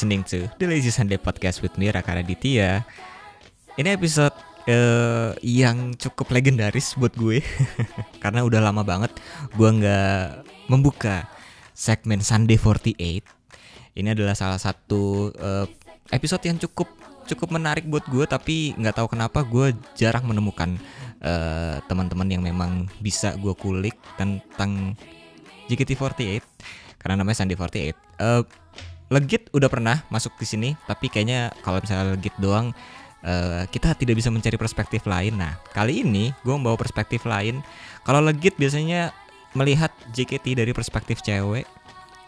Listening to The Lazy Sunday Podcast with me Raka Raditya. Ini episode uh, yang cukup legendaris buat gue karena udah lama banget gue nggak membuka segmen Sunday 48. Ini adalah salah satu uh, episode yang cukup cukup menarik buat gue tapi nggak tahu kenapa gue jarang menemukan uh, teman-teman yang memang bisa gue kulik tentang JKT48 karena namanya Sunday 48. Uh, Legit udah pernah masuk di sini, tapi kayaknya kalau misalnya legit doang uh, kita tidak bisa mencari perspektif lain. Nah, kali ini gue membawa perspektif lain. Kalau legit biasanya melihat JKT dari perspektif cewek.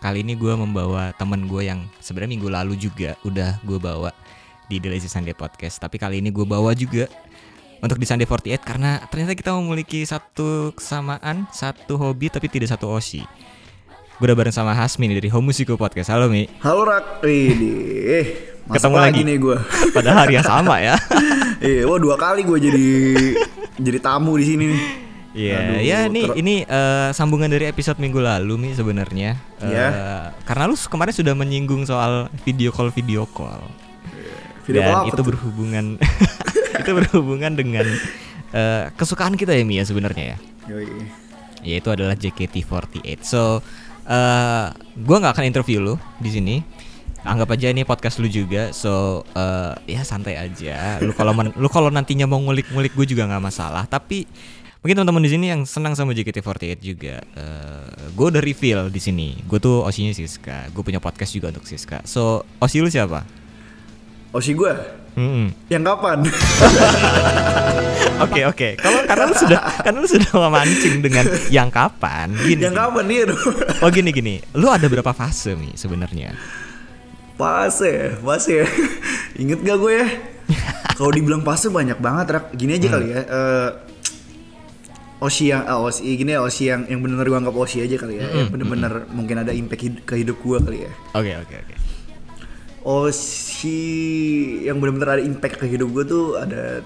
Kali ini gue membawa temen gue yang sebenarnya minggu lalu juga udah gue bawa di The Lazy Sunday Podcast. Tapi kali ini gue bawa juga untuk di Sunday 48 karena ternyata kita memiliki satu kesamaan, satu hobi tapi tidak satu osi. Gue udah bareng sama Hasmi nih dari Home Musico Podcast. Halo Mi. Halo Rak. Ini eh ketemu lagi, nih gue. Pada hari yang sama ya. Iya, wah dua kali gue jadi jadi tamu di sini nih. Iya, yeah, ya ini ini uh, sambungan dari episode minggu lalu nih sebenarnya. Iya. Yeah. Uh, karena lu kemarin sudah menyinggung soal video call video call. Video Dan call itu berhubungan itu berhubungan dengan uh, kesukaan kita ya Mi ya sebenarnya ya. Yoi. Yaitu adalah JKT48. So uh, gue nggak akan interview lu di sini. Anggap aja ini podcast lu juga. So uh, ya santai aja. Lu kalau lu kalau nantinya mau ngulik-ngulik gue juga nggak masalah. Tapi mungkin teman-teman di sini yang senang sama JKT48 juga uh, gue udah reveal di sini. Gue tuh osinya Siska. Gue punya podcast juga untuk Siska. So osi lu siapa? Osi gue hmm. yang kapan Oke oke. Kalau karena lu sudah karena lu sudah memancing dengan yang kapan? Gini. Yang kapan nih? oh gini gini. Lu ada berapa fase nih sebenarnya? Fase, fase. Ingat gak gue ya? Kalau dibilang fase banyak banget, Rak. Gini aja hmm. kali ya. Uh, Osi yang uh, Osi gini ya Osi yang yang benar-benar gue anggap Osi aja kali ya. Mm, yang benar-benar mm, mungkin ada impact hid ke hidup gue kali ya. Oke okay, oke okay, oke. Okay. Osi yang benar-benar ada impact ke hidup gue tuh ada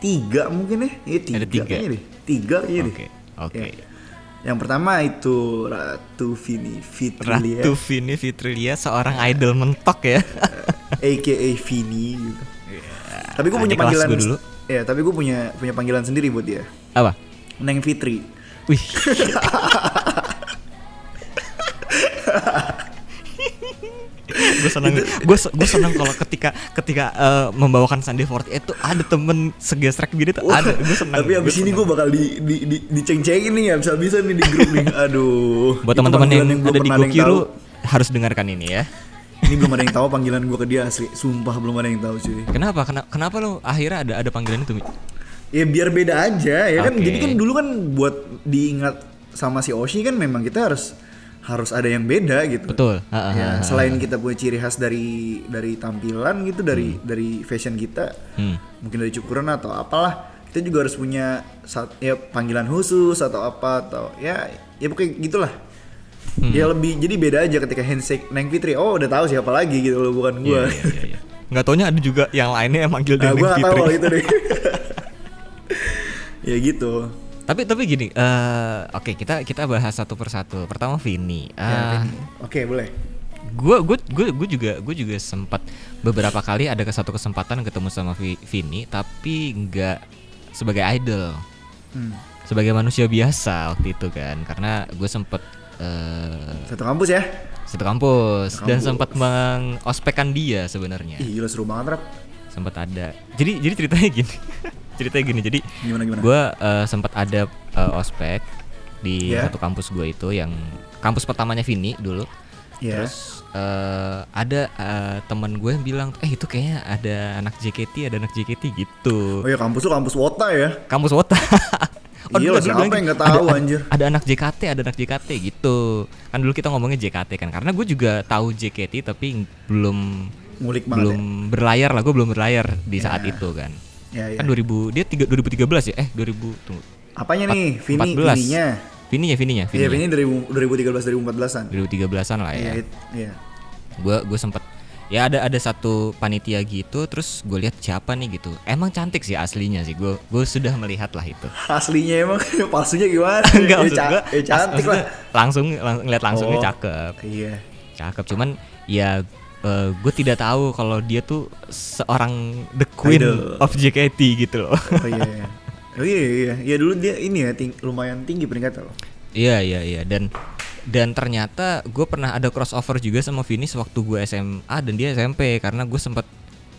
tiga mungkin ya, ya tiga, ada tiga. kayaknya deh. Tiga kayaknya okay. deh. Oke. Okay. Ya. Yang pertama itu Ratu Vini Fitrilia. Ratu Vini Fitrilia seorang idol mentok ya. AKA Vini gitu. Yeah. Tapi gue punya panggilan gue dulu. Ya, tapi gue punya punya panggilan sendiri buat dia. Apa? Neng Fitri. Wih. gue seneng gue gue seneng kalau ketika ketika uh, membawakan Sunday 48 itu ada temen segesrek gini tuh ada. Gue seneng tapi abis ini gue bakal di di di, diceng-cengin nih ya bisa bisa nih di grup nih. Aduh. Buat teman-teman yang, yang ada di Gokiru harus dengarkan ini ya. Ini belum ada yang tahu panggilan gue ke dia asli. Sumpah belum ada yang tahu cuy. Kenapa? Kenapa kenapa lo akhirnya ada ada panggilan itu ya biar beda aja ya okay. kan? Jadi kan dulu kan buat diingat sama si Oshi kan memang kita harus harus ada yang beda gitu. Betul. ya, selain kita punya ciri khas dari dari tampilan gitu, dari hmm. dari fashion kita, hmm. mungkin dari cukuran atau apalah, kita juga harus punya ya panggilan khusus atau apa atau ya ya pokoknya gitulah. Hmm. Ya lebih jadi beda aja ketika handshake Neng Fitri. Oh udah tahu siapa lagi gitu loh bukan gua. Iya, iya, iya, iya. Nggak taunya ada juga yang lainnya yang manggil nah, Neng Fitri. Gua tahu itu deh. ya gitu. Tapi tapi gini, uh, oke okay, kita kita bahas satu persatu. Pertama Vini. Uh, ya, Oke okay, boleh. Gue gue gue gue juga gue juga sempat beberapa kali ada ke satu kesempatan ketemu sama Vini, tapi nggak sebagai idol, hmm. sebagai manusia biasa waktu itu kan, karena gue sempat uh, satu kampus ya. Satu kampus, kampus. dan sempat mengospekkan dia sebenarnya. Iya seru banget rap. Sempat ada. Jadi jadi ceritanya gini. ceritanya gini jadi gimana, gimana? gue uh, sempat ada uh, ospek di yeah. satu kampus gue itu yang kampus pertamanya Vini dulu yeah. terus uh, ada uh, teman gue yang bilang eh itu kayaknya ada anak JKT ada anak JKT gitu oh ya kampus tuh kampus Wota ya kampus Wota Oh, iya, siapa yang nggak tahu ada, anjir. Ada anak JKT, ada anak JKT gitu. Kan dulu kita ngomongnya JKT kan, karena gue juga tahu JKT tapi belum Ngulik belum ya? berlayar lah, gue belum berlayar di saat ya. itu kan. Ya, ya. Kan 2000 dia tiga, 2013 ya? Eh 2000 tunggu. Apanya nih? Vini, 14. Vininya. Vininya, Vininya, Iya, Vini 2013 2014-an. 2013-an lah ya. Iya, iya. Gue gue sempet ya ada ada satu panitia gitu terus gue lihat siapa nih gitu emang cantik sih aslinya sih gue gue sudah melihat lah itu aslinya emang palsunya gimana enggak maksud gue ya cantik lah langsung, langsung ngeliat langsungnya oh, cakep iya cakep cuman ya gue tidak tahu kalau dia tuh seorang the queen Idol. of JKT gitu loh. Oh iya. iya. Oh iya iya. Ya dulu dia ini ya ting- lumayan tinggi peringkatnya loh. Iya iya iya dan dan ternyata gue pernah ada crossover juga sama Vini waktu gue SMA dan dia SMP karena gue sempet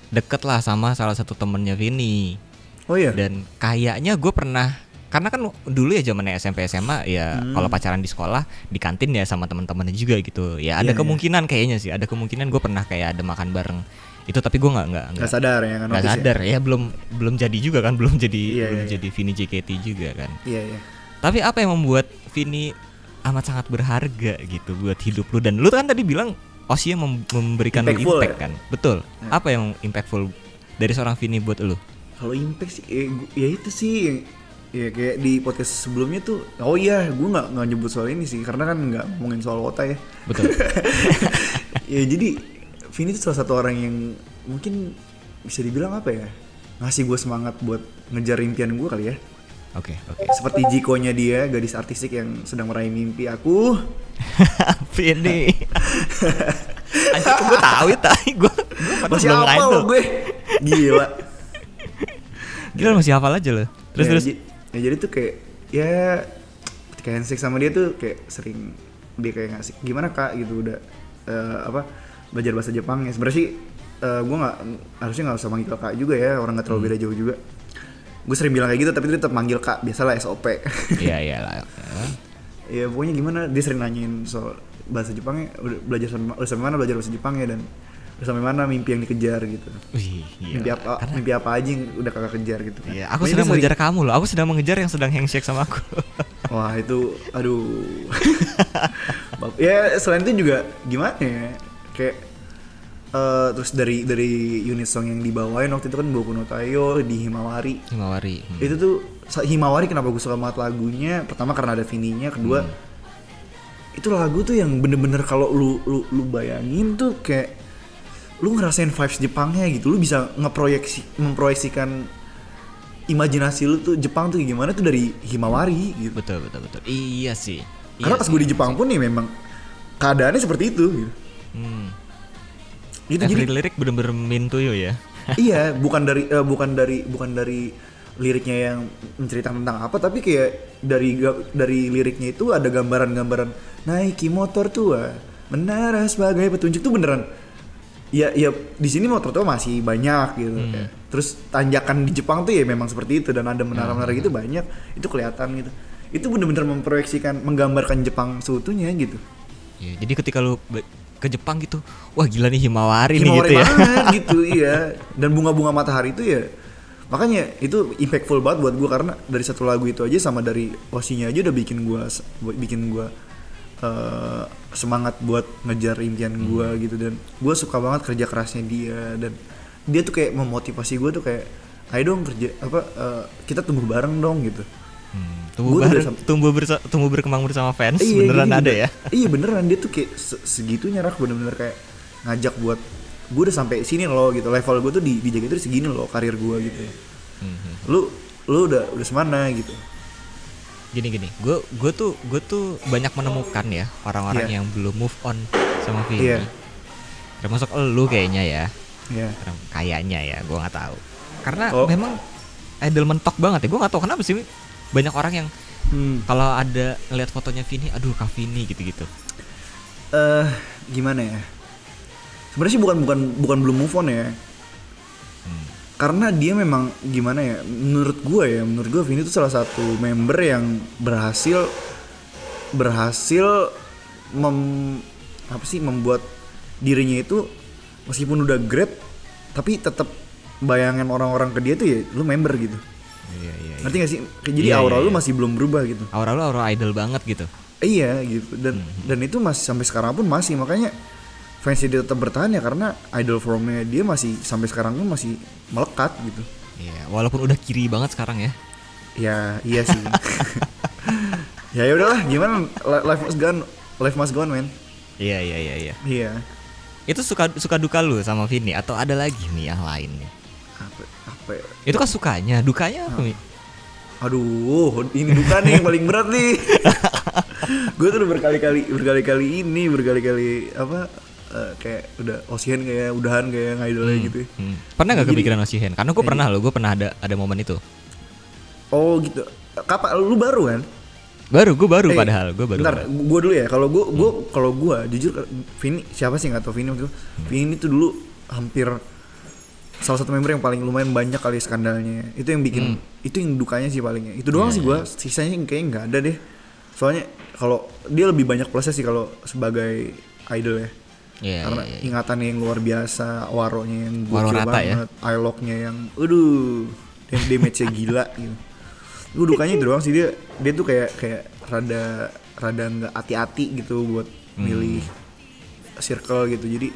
deket lah sama salah satu temennya Vini Oh iya. dan kayaknya gue pernah karena kan dulu ya zamannya SMP SMA ya Hmm. kalau pacaran di sekolah di kantin ya sama teman-temannya juga gitu ya ada Iya, iya. kemungkinan kayaknya sih ada kemungkinan gue pernah kayak ada makan bareng itu tapi gue nggak nggak Nggak sadar ya kan nggak ya? sadar ya. belum belum jadi juga kan belum jadi Iya, belum iya. jadi Vini JKT juga kan Iya iya. tapi apa yang membuat Vini amat sangat berharga gitu buat hidup lu dan lu kan tadi bilang Osia mem- memberikan Impactful impact ya? kan betul Ya. apa yang impactful dari seorang Vini buat lu Kalau impact sih, eh, ya itu sih yang ya kayak di podcast sebelumnya tuh, oh iya, gue nggak nggak nyebut soal ini sih, karena kan nggak ngomongin soal kota ya. betul ya jadi Vini itu salah satu orang yang mungkin bisa dibilang apa ya, ngasih gue semangat buat ngejar impian gue kali ya. oke oke Seperti Jiko-nya dia, gadis artistik yang sedang meraih mimpi aku. Vini Anjir gue tahu ya gue Masih apa lo gue? Gila. Gila masih hafal aja lo Terus ya, terus ya jadi tuh kayak ya ketika handshake sama dia tuh kayak sering dia kayak ngasih gimana kak? gitu udah eh, apa belajar bahasa Jepang ya sebenarnya sih eh, gue nggak harusnya nggak usah manggil kak juga ya orang nggak terlalu Hmm. beda jauh juga. Gue sering bilang kayak gitu tapi dia tetap manggil kak biasalah SOP Iya iya lah. Ya pokoknya gimana dia sering nanyain soal bahasa Jepangnya udah belajar sampai, udah sampai mana belajar bahasa Jepangnya dan sampai mana mimpi yang dikejar gitu Wih, gila. mimpi apa mimpi apa aja yang udah kakak kejar gitu kan Iya, aku dia sedang sering- mengejar kamu loh. Aku sedang mengejar yang sedang handshake sama aku. Wah itu, aduh. Ya selain itu juga gimana ya, kayak eh, terus dari dari unit song yang dibawain waktu itu kan Boku no Tayo di Himawari. Himawari. Hmm. Itu tuh Himawari kenapa gue suka banget lagunya? Pertama karena ada Vininya, kedua itu lagu tuh yang bener-bener kalau lu lu lu bayangin tuh kayak lu ngerasain vibes Jepangnya gitu, lu bisa ngeproyeksi memproyeksikan imajinasi lu tuh Jepang tuh gimana tuh dari Himawari gitu. Betul betul betul. Iya sih. Karena Iya pas gue di Jepang pun nih memang keadaannya seperti itu. Gitu. Hmm. Gitu, Every jadi lirik bener-bener mean to you ya. iya bukan dari eh, bukan dari bukan dari liriknya yang menceritakan tentang apa tapi kayak dari dari liriknya itu ada gambaran-gambaran naiki motor tua menara sebagai petunjuk tuh beneran ya ya di sini motor tua masih banyak gitu Hmm. kayak. terus tanjakan di Jepang tuh ya memang seperti itu dan ada menara-menara Hmm. gitu banyak itu kelihatan gitu itu bener-bener memproyeksikan menggambarkan Jepang seutuhnya gitu Iya, jadi ketika lu ke Jepang gitu, wah gila nih Himawari, nih Himawari gitu ya. banget gitu iya dan bunga-bunga matahari itu ya makanya itu impactful banget buat gue karena dari satu lagu itu aja sama dari osinya aja udah bikin gue bikin gue eh, semangat buat ngejar impian gue Hmm. gitu dan gue suka banget kerja kerasnya dia dan dia tuh kayak memotivasi gue tuh kayak ayo dong kerja apa eh, kita tumbuh bareng dong gitu Hmm, tumbuh, Gua bareng- sam- tumbuh, bersa- tumbuh berkembang bersama fans, Iya, beneran gini, ada bener- ya. Iya beneran dia tuh kayak se- segitunya rak bener-bener kayak ngajak buat gue udah sampai sini loh gitu level gue tuh di di JKT tuh segini loh karir gue gitu ya. Mhm. Lu lu udah udah semana gitu. Gini gini, gue gue tuh gue tuh banyak menemukan ya orang-orang Iya. yang belum move on sama Vini. Iya. Termasuk lu kayaknya ya. Ya. kayaknya ya gue nggak tahu karena Oh. memang idol mentok banget ya gue nggak tahu kenapa sih banyak orang yang Hmm. kalau ada ngeliat fotonya Vini aduh kak Vini gitu gitu Eh gimana ya? Sebenarnya sih bukan bukan bukan belum move on ya. Hmm. Karena dia memang gimana ya? Menurut gue ya, menurut gue Vini itu salah satu member yang berhasil berhasil mem apa sih membuat dirinya itu meskipun udah great tapi tetap bayangan orang-orang ke dia tuh ya lu member gitu. iya iya Ngerti gak sih? Jadi Iya, aura iya, lu iya. masih belum berubah gitu. aura lu aura idol banget gitu Iya gitu dan dan itu masih sampai sekarang pun masih makanya fansnya dia tetap bertahan ya karena idol formnya dia masih sampai sekarang pun masih melekat gitu. iya walaupun udah kiri banget sekarang ya Ya iya sih. ya ya udahlah gimana Li- life must go on, life must go on man. iya iya iya iya Iya. itu suka suka duka lu sama Vini atau ada lagi nih yang lain nih Apa apa ya? itu kan sukanya dukanya apa Mi? Aduh, ini bukan nih yang paling berat nih. gue tuh berkali-kali berkali-kali ini berkali-kali apa eh, kayak udah Osihen kayak udahan kayak ngidolnya gitu. ya. Hmm. Pernah gak Jadi- kepikiran Osihen? Karena gue pernah loh, gue pernah ada ada momen itu. Oh gitu. Kapan lu baru kan? Baru, gue baru Eh, padahal, gue baru. Bentar, banget. gue dulu ya. Kalau gue, gue kalau gue jujur, Vini siapa sih nggak tau Vini waktu itu? Vini tuh dulu hampir salah satu member yang paling lumayan banyak kali skandalnya. Itu yang bikin, itu yang dukanya sih palingnya. Itu doang sih gue. Sisanya kayaknya nggak ada deh. Soalnya kalau dia lebih banyak plusnya sih kalau sebagai idol ya. Iya, Karena iya, iya. ingatannya yang luar biasa, waronya yang Waro gokil rata ya. banget, ilock-nya yang, aduh, yang damage-nya gila gitu. Gue dukanya itu doang sih dia, dia tuh kayak kayak rada rada nggak hati-hati gitu buat Hmm. milih circle gitu. Jadi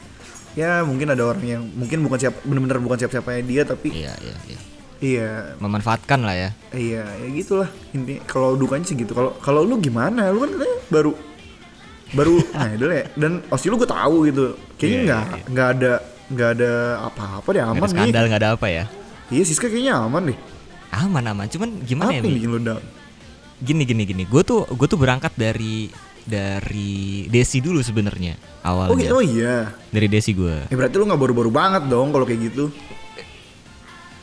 ya mungkin ada orang yang mungkin bukan siapa bener-bener bukan siapa-siapanya dia tapi Iya, iya, iya. iya Memanfaatkan lah ya. iya ya gitulah intinya kalau dukanya sih gitu kalau kalau lu gimana lu kan katanya baru baru idol ya dan osi lu gue tahu gitu. Kayaknya Iya, nggak iya, nggak ada nggak ada apa-apa deh Gak aman ada nih skandal, gak ada apa ya. iya Siska kayaknya aman deh. Aman aman, cuman gimana apa ya yang bikin lu down? Gini gini gini, gue tuh gue tuh berangkat dari dari Desi dulu sebenarnya oh, awalnya. gitu, oh iya. Dari Desi gue. ya berarti lu nggak baru-baru banget dong kalau kayak gitu.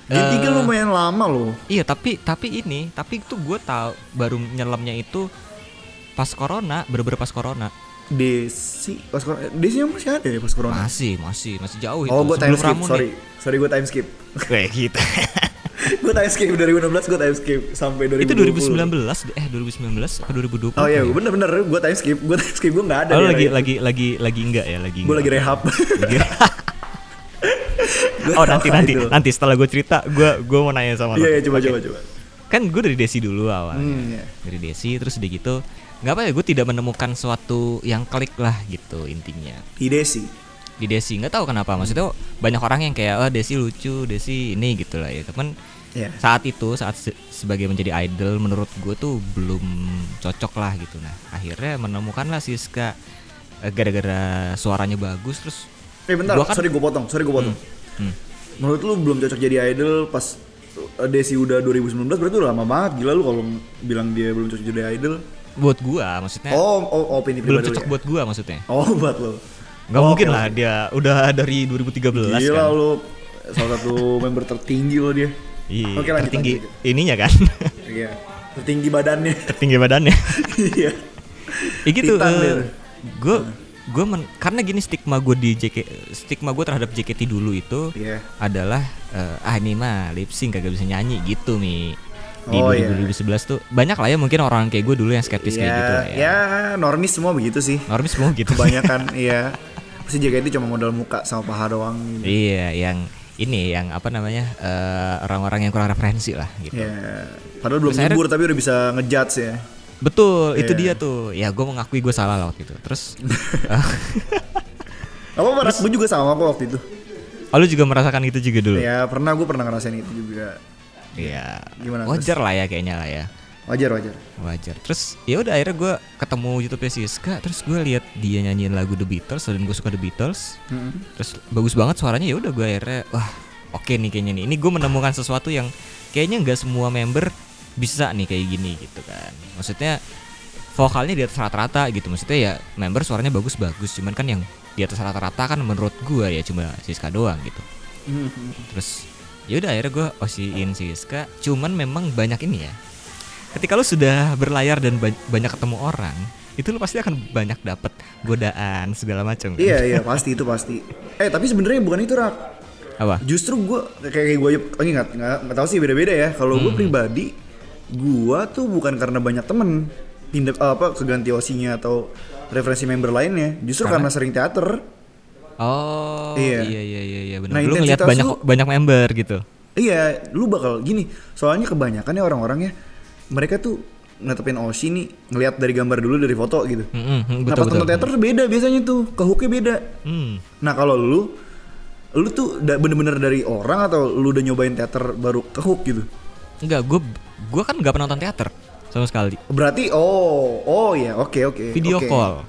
Gen Eh, 3 lumayan lama loh. Iya tapi tapi ini tapi itu gue tahu baru nyelamnya itu pas corona bener-bener pas corona Desi pas corona Desi yang masih ada ya pas corona masih masih masih jauh itu oh gue time skip sorry nih. sorry gue time skip kayak gitu gue time skip 2016 gue time skip sampai 2020 itu 2019 eh 2019 atau 2020 Oh iya, ya? bener-bener gue time skip, gue time skip gue nggak ada. Oh, lagi itu. lagi lagi lagi enggak ya lagi gue lagi enggak. rehab. Oh nanti nanti idol. nanti setelah gue cerita gue gue mau nanya sama lo Iya, iya, coba Oke. coba coba. kan gue dari Desi dulu awalnya Hmm, iya. dari Desi terus udah gitu nggak apa ya gue tidak menemukan suatu yang klik lah gitu intinya Di Desi. di Desi nggak tahu kenapa maksudnya banyak orang yang kayak oh Desi lucu Desi ini gitu lah ya teman Iya. saat itu saat se- sebagai menjadi idol menurut gue tuh belum cocok lah gitu nah akhirnya menemukan lah Siska eh, gara-gara suaranya bagus terus Eh bentar, Gua kan- sorry gue potong, sorry gue potong. hmm, Menurut lu belum cocok jadi idol pas uh, Desi udah 2019 berarti udah lama banget gila lu kalau bilang dia belum cocok jadi idol. Buat gua maksudnya Oh, oh, opini belum pribadi cocok ya? buat gua maksudnya Oh, buat lo. nggak Oh, mungkin oke, lah dia udah dari 2013 Gila kan lu salah satu member tertinggi lo dia. iya Oke, lanjut, tertinggi lanjut. ininya kan Iya. Tertinggi badannya. tertinggi badannya Iya. ya gitu dia. gue gue karena gini stigma gue di JK stigma gue terhadap JKT dulu itu Iya. adalah eh, ah ini mah lip sync kagak bisa nyanyi gitu mi di Oh, iya. 2011 tuh banyak lah ya mungkin orang kayak gue dulu yang skeptis kayak gitu lah ya. ya normis semua begitu sih. Normis semua gitu. Kebanyakan iya. Pasti JKT cuma modal muka sama paha doang gitu. iya, yang ini yang apa namanya eh, orang-orang yang kurang referensi lah gitu. Ya, padahal belum Terus nyebur tapi udah bisa ngejudge ya. Betul, itu Iya. dia tuh. Ya gue mengakui gue salah lah waktu itu. Terus, Apa apa gue juga sama kok waktu itu. oh, lu juga merasakan itu juga dulu. Ya pernah gue pernah ngerasain itu juga. Iya. Gimana, Wajar lah ya kayaknya lah ya. Wajar wajar. wajar terus ya udah akhirnya gue ketemu YouTube Siska terus gue lihat dia nyanyiin lagu The Beatles dan gue suka The Beatles Mm-mm. terus bagus banget suaranya ya udah gue akhirnya wah oke nih kayaknya nih ini gue menemukan sesuatu yang kayaknya nggak semua member bisa nih kayak gini gitu kan maksudnya vokalnya di atas rata-rata gitu maksudnya ya member suaranya bagus-bagus cuman kan yang di atas rata-rata kan menurut gue ya cuma Siska doang gitu terus ya udah akhirnya gue osiin Siska cuman memang banyak ini ya ketika lu sudah berlayar dan ba- banyak ketemu orang itu lu pasti akan banyak dapat godaan segala macam kan? Iya iya pasti itu pasti. Eh tapi sebenarnya bukan itu rak. apa Justru gue kayak gue oh, nggak nggak nggak tahu sih beda-beda ya. Kalau Hmm. gue pribadi, gue tuh bukan karena banyak temen pindah apa keganti osinya atau referensi member lainnya. Justru karena, sering teater. Oh Iya. iya iya iya, iya benar Nah, lu ngeliat banyak lu- banyak member gitu Iya, lu bakal gini. Soalnya kebanyakan ya orang-orang ya mereka tuh netepin Oshi nih ngelihat dari gambar dulu dari foto gitu. Mm, mm, mm, nah betul pas nonton betul teater beda biasanya tuh, ke hooknya beda. Hmm. Nah kalau lu, lu tuh bener-bener dari orang atau lu udah nyobain teater baru ke hook gitu? enggak gue gue kan nggak pernah nonton teater sama sekali Berarti oh oh ya oke oke. video oke. call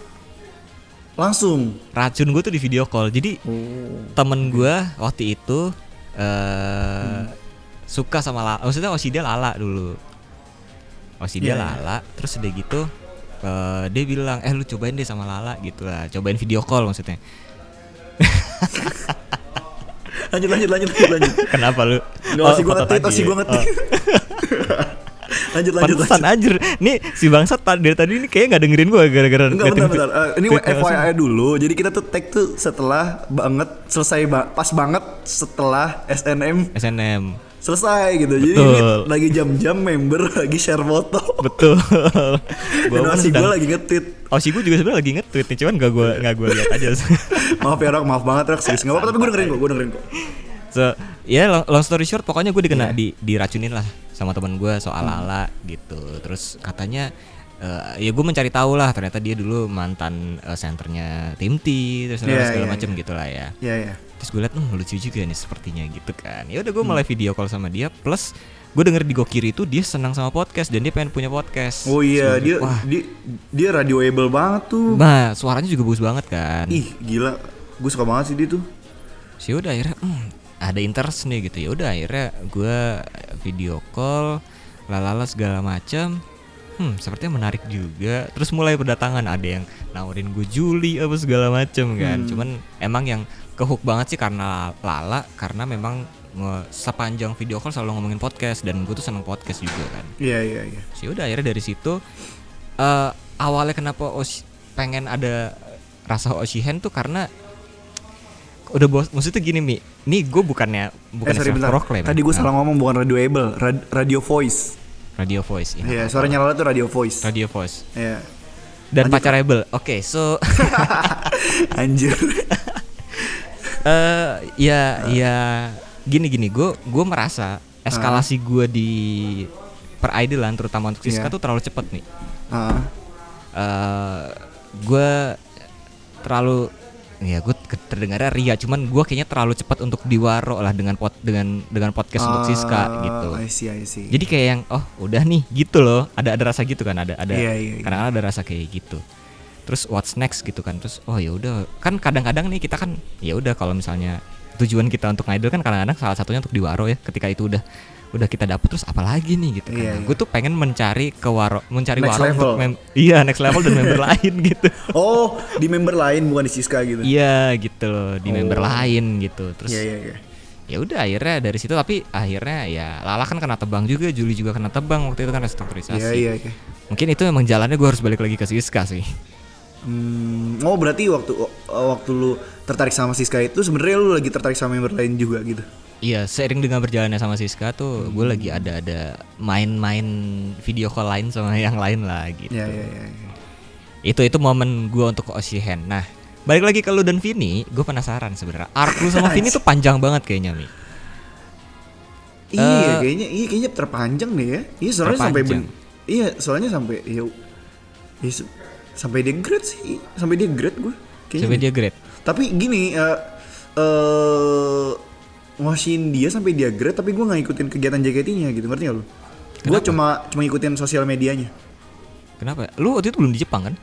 Langsung. racun gue tuh di video call jadi Oh. temen gue waktu itu eh suka sama Lala maksudnya dia Lala dulu Osi dia Iya. Lala terus udah gitu eh dia bilang eh lu cobain deh sama Lala gitu lah cobain video call maksudnya lanjut lanjut lanjut lanjut Kenapa lu? Nggak, masih nge-tweet, tadi masih ya? gua nge-tweet. lanjut lanjut Pantesan lanjut anjir. Nih si bangsat tadi dari tadi ini kayaknya nggak dengerin gua gara-gara Enggak bentar bentar. Eh, ini. FYI dulu. Jadi kita tuh tag tuh setelah banget selesai ba- pas banget setelah SNM SNM. selesai gitu. Jadi Betul. ini lagi jam-jam member lagi share foto. Betul. Gua masih gue lagi nge-tweet. Oh sih gue juga sebenarnya lagi nge-tweet nih, cuman gak gue nggak gue lihat aja. maaf ya Rak, maaf banget Rak. Serius nggak apa-apa tapi gue dengerin kok, gue dengerin kok. So, ya long, long story short, pokoknya gue dikena di diracunin lah sama teman gue soal Lala gitu. Terus katanya eh, ya gue mencari tahu lah ternyata dia dulu mantan eh, senternya tim T terus Iya, segala iya, macem iya. gitu lah ya. Iya iya. Terus gue liat, hmm, lucu juga nih sepertinya gitu kan. Ya udah gue mulai video call sama dia. Plus gue denger di Gokiri itu dia senang sama podcast dan dia pengen punya podcast. Oh iya, So, dia wah, dia dia radioable banget tuh. nah suaranya juga bagus banget kan. Ih, gila. Gue suka banget sih dia tuh. sih udah akhirnya hmm, ada interest nih gitu. Ya udah akhirnya gue video call lalala segala macam hmm sepertinya menarik juga. Terus mulai berdatangan ada yang nawarin gue Juli apa segala macam kan. Cuman emang yang kehook banget sih karena Lala karena memang sepanjang video call selalu ngomongin podcast dan gue tuh seneng podcast juga kan. Iya iya iya. sih udah akhirnya dari situ eh awalnya kenapa Osh pengen ada rasa Oshihen tuh karena udah bos maksudnya gini mi nih gue bukannya bukan Eh sorry bentar. proklaim Tadi gue salah ngomong bukan radioable, rad- radio voice. radio voice ya Iya, suaranya Lala tuh radio voice. radio voice Iya. dan pacarable oke so Anjir. eh ya ya gini gini gue gue merasa eskalasi gue di peridolan terutama untuk Siska Iya. tuh terlalu cepet nih Ah. eh gue terlalu ya gue terdengarnya ria cuman gue kayaknya terlalu cepat untuk diwaro lah dengan pot dengan dengan podcast untuk Siska Ah, gitu. I see, I see. jadi kayak yang oh udah nih gitu loh. Ada ada rasa gitu kan ada ada Iya, iya, iya. kadang ada rasa kayak gitu. Terus what's next? gitu kan. Terus oh ya udah. Kan kadang-kadang nih kita kan ya udah kalau misalnya tujuan kita untuk ngidol kan kadang-kadang salah satunya untuk diwaro ya ketika itu udah udah kita dapet terus apa lagi nih gitu kan Iya, Nah, iya. gue tuh pengen mencari ke waro mencari Next waro untuk level. mem- iya next level dan member lain gitu Oh, di member lain bukan di Siska gitu. Iya gitu loh di member Oh. lain gitu terus Iya, iya, iya. ya udah akhirnya dari situ tapi akhirnya ya Lala kan kena tebang juga Juli juga kena tebang waktu itu kan restrukturisasi Iya, iya, iya. mungkin itu emang jalannya gue harus balik lagi ke Siska sih Hmm, oh berarti waktu waktu lu tertarik sama Siska itu sebenarnya lu lagi tertarik sama member lain juga gitu. iya seiring dengan berjalannya sama Siska tuh gue lagi ada ada main-main video call lain sama yang lain lah gitu Iya, iya, iya. iya. itu itu momen gue untuk ke Oshihen nah balik lagi ke lu dan Vini gue penasaran sebenarnya arc lu sama Vini tuh panjang banget kayaknya mi Iya, kayaknya iya kayaknya terpanjang deh ya. Iya, soalnya sampai Terpanjang. ben- Iya, soalnya sampai ya, ya se- sampai dia grade sih, sampai dia grade gue. Sampai dia great Tapi gini, eh eh ngasihin dia sampai dia grade tapi gue nggak ikutin kegiatan JKT-nya gitu, ngerti gak lu? Gue cuma cuma ngikutin sosial medianya. kenapa lu waktu itu belum di Jepang kan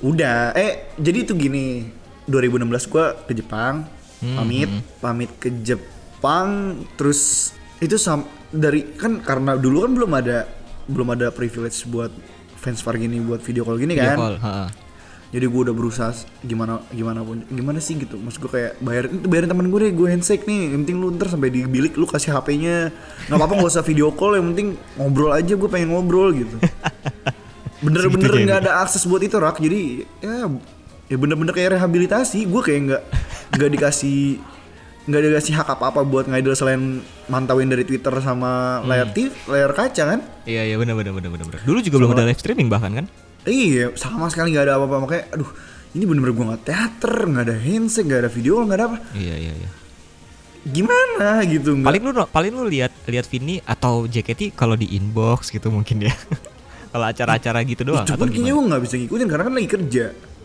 Udah, eh jadi itu gini, 2016 gua ke Jepang, Hmm, pamit, pamit ke Jepang, terus itu sam dari kan karena dulu kan belum ada belum ada privilege buat fans far gini buat video call gini Video kan. call. Jadi gue udah berusaha gimana gimana pun gimana sih gitu. Maksud gue kayak bayar itu bayarin temen gue deh, gue handshake nih. Yang penting lu ntar sampai di bilik lu kasih HP-nya. nggak apa-apa nggak usah video call, yang penting ngobrol aja. Gue pengen ngobrol gitu. Bener-bener nggak ada akses buat itu rak. Jadi ya ya bener-bener kayak rehabilitasi. Gue kayak nggak nggak dikasih nggak dikasih hak apa-apa buat ngidol selain mantauin dari Twitter sama layar TV, layar kaca kan. Iya iya benar benar benar benar. benar. Dulu juga belum ada live streaming bahkan kan? Iya, sama sekali nggak ada apa-apa makanya, aduh, ini bener-bener gue nggak teater, nggak ada handshake, nggak ada video, nggak ada apa. Iya iya iya. Gimana gitu? Nggak, Paling lu paling lu lihat lihat Vini atau JKT kalau di inbox gitu mungkin ya. kalau acara-acara gitu doang itu pun kayaknya gue nggak bisa ngikutin karena kan lagi kerja.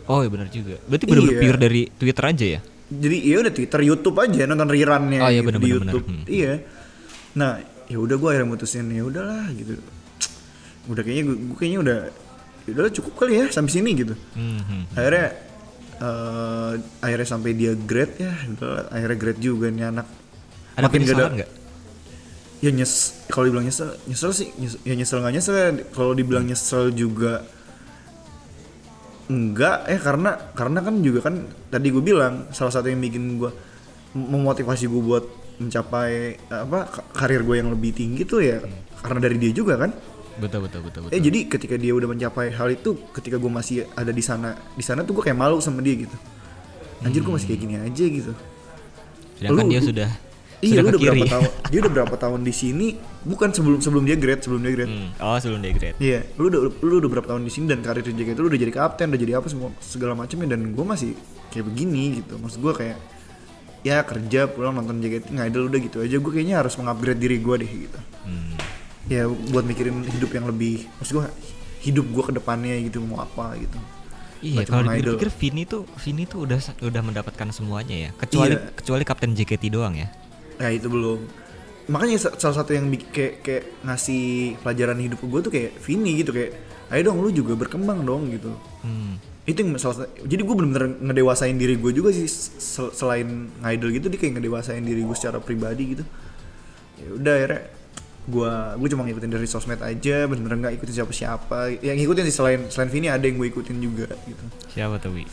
Oh iya benar juga. Berarti benar-benar Iya. pure dari Twitter aja ya? Jadi ya udah Twitter, YouTube aja nonton rerunnya Oh, iya, gitu, bener, di bener, YouTube. bener. Hmm. Iya. Nah, ya udah gue akhirnya mutusin ya udahlah gitu. Udah kayaknya gue, kayaknya udah udahlah cukup kali ya sampai sini gitu. Hmm, hmm. Akhirnya eh akhirnya sampai dia grade ya, udah akhirnya grade juga nih anak. Ada Makin penyesalan nggak? ya nyes kalau dibilang nyesel nyesel sih nyes- ya nyesel nggak nyesel ya. kalau dibilang nyesel juga enggak eh karena karena kan juga kan tadi gue bilang salah satu yang bikin gue memotivasi gue buat mencapai apa ka- karir gue yang lebih tinggi tuh ya karena dari dia juga kan betul betul betul betul eh jadi ketika dia udah mencapai hal itu ketika gue masih ada di sana di sana tuh gue kayak malu sama dia gitu anjir gue masih kayak gini aja gitu sedangkan lu- dia sudah iya sudah lu udah berapa tahun dia udah berapa tahun di sini bukan sebelum sebelum dia grade sebelum dia grade Hmm, oh sebelum dia grade Iya, lu udah lu udah berapa tahun di sini dan karir di JKT lu udah jadi kapten, udah jadi apa semua segala macamnya dan gue masih kayak begini gitu. Maksud gue kayak ya kerja pulang nonton JKT ngidol udah gitu aja. Gue kayaknya harus mengupgrade diri gue deh gitu. Hmm. Ya buat mikirin hidup yang lebih, maksud gue hidup gue ke depannya gitu mau apa gitu. Iya, kalau dipikir Vini tuh Vini tuh udah udah mendapatkan semuanya ya. Kecuali Iya. kecuali kapten JKT doang ya. Nah itu belum. Makanya sa- salah satu yang kayak kayak ngasih pelajaran hidup gue tuh kayak Vini gitu kayak, ayo dong lu juga berkembang dong gitu. Hmm. itu yang salah satu jadi gue bener-bener ngedewasain diri gue juga sih sel- selain ngidol gitu dia kayak ngedewasain diri gue secara pribadi gitu ya udah akhirnya gue gue cuma ngikutin dari sosmed aja bener-bener nggak ikutin siapa siapa yang ngikutin sih selain selain Vini ada yang gue ikutin juga gitu Siapa tuh Wi?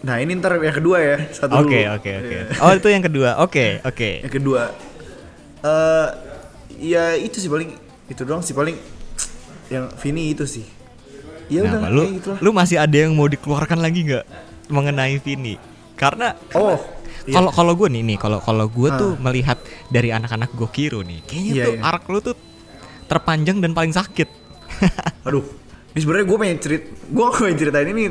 nah ini ntar yang kedua ya satu Oke oke oke. Iya. Oh itu yang kedua. Oke oke. yang kedua eh ya itu sih paling itu doang sih paling yang Vini itu sih ya udah lu kayak gitu lah. lu masih ada yang mau dikeluarkan lagi nggak mengenai Vini? Karena oh iya. kalau kalau gue nih nih kalau kalau gue tuh melihat dari anak-anak Gokiro nih, kayaknya Iya, tuh iya. arc lu tuh terpanjang dan paling sakit. Aduh, ini sebenarnya gue pengen cerit, gue pengen ceritain ini.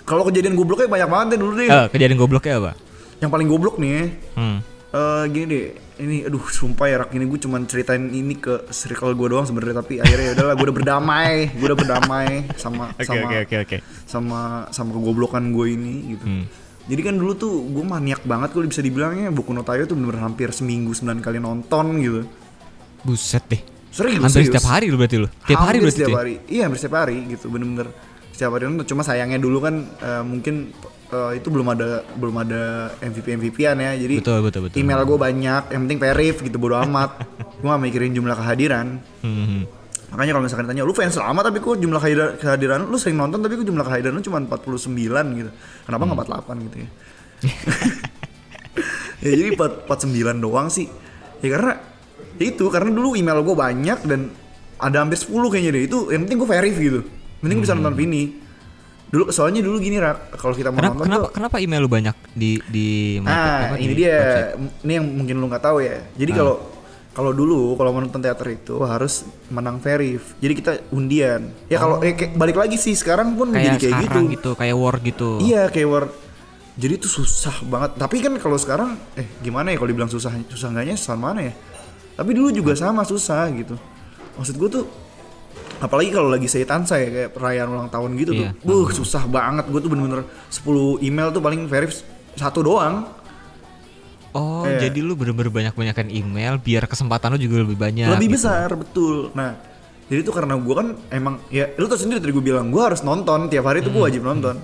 Kalau kejadian gobloknya banyak banget deh dulu deh. Eh, kejadian gobloknya apa? Yang paling goblok nih, Hmm. eh gini deh. Ini, aduh, sumpah ya rak ini gue cuman ceritain ini ke circle gue doang sebenarnya tapi akhirnya ya udahlah gue udah berdamai, gue udah berdamai sama Oke sama oke oke oke. sama sama kegoblokan gue ini gitu. Hmm. Jadi kan dulu tuh gue maniak banget kalau bisa dibilangnya Boku no Tayo tuh bener-bener hampir seminggu 9 kali nonton gitu. Buset deh. Serius, Hampir serius. setiap hari lu berarti lu. Tiap hari berarti setiap hari iya hampir setiap hari gitu bener-bener setiap hari nonton cuma sayangnya dulu kan eh, mungkin eh, itu belum ada belum ada MVP MVP-an ya jadi Betul, betul, betul. email gue banyak yang penting verif gitu bodo amat gue gak mikirin jumlah kehadiran Hmm, hmm. Makanya kalau misalkan ditanya lu fans lama tapi kok jumlah kehadiran, lu sering nonton tapi kok jumlah kehadiran lu cuma 49 gitu? Kenapa Hmm. nggak 48 gitu ya? Ya jadi 4, 49 doang sih. Ya karena ya itu karena dulu email gue banyak dan ada hampir 10 kayaknya deh. Itu yang penting gue verif gitu. Yang penting gue bisa nonton Vini. Dulu soalnya dulu gini rak kalau kita mau Hmm. Kenapa nonton kenapa tuh kenapa email lu banyak di di ah apa, ini di dia. website? ini yang mungkin lu nggak tahu ya. Jadi Ah. kalau kalau dulu kalau menonton teater itu harus menang verif jadi kita undian. Ya kalau eh, kayak- balik lagi sih sekarang pun Oh. Kayak jadi kayak gitu. gitu. kayak war gitu. iya kayak war. Jadi itu susah banget. Tapi kan kalau sekarang eh gimana ya kalau dibilang susah susah enggaknya sama mana ya? Tapi dulu juga sama susah gitu. Maksud gue tuh apalagi kalau lagi saya tansa ya kayak perayaan ulang tahun gitu Iya. tuh buh susah banget. Gue tuh bener-bener 10 email tuh paling verif satu doang Oh, Iya. jadi lu bener-bener banyak-banyakan email biar kesempatan lu juga lebih banyak. lebih gitu. besar betul nah jadi tuh karena gue kan emang ya lu tau sendiri tadi gue bilang gue harus nonton tiap hari tuh gue wajib nonton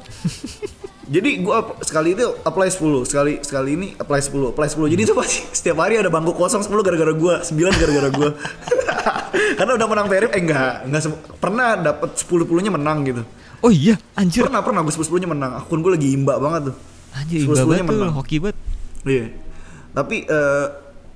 jadi gue sekali itu apply 10 sekali sekali ini apply 10 apply 10 jadi itu pasti setiap hari ada bangku kosong 10 gara-gara gue 9 gara-gara gue karena udah menang verif eh enggak enggak pernah dapat 10 10 nya menang gitu Oh iya, anjir. pernah pernah gue 10 10 nya menang akun gue lagi imba banget tuh Anjir, 10 iba 10 nya banget tuh, menang hoki banget. Iya. Tapi eh,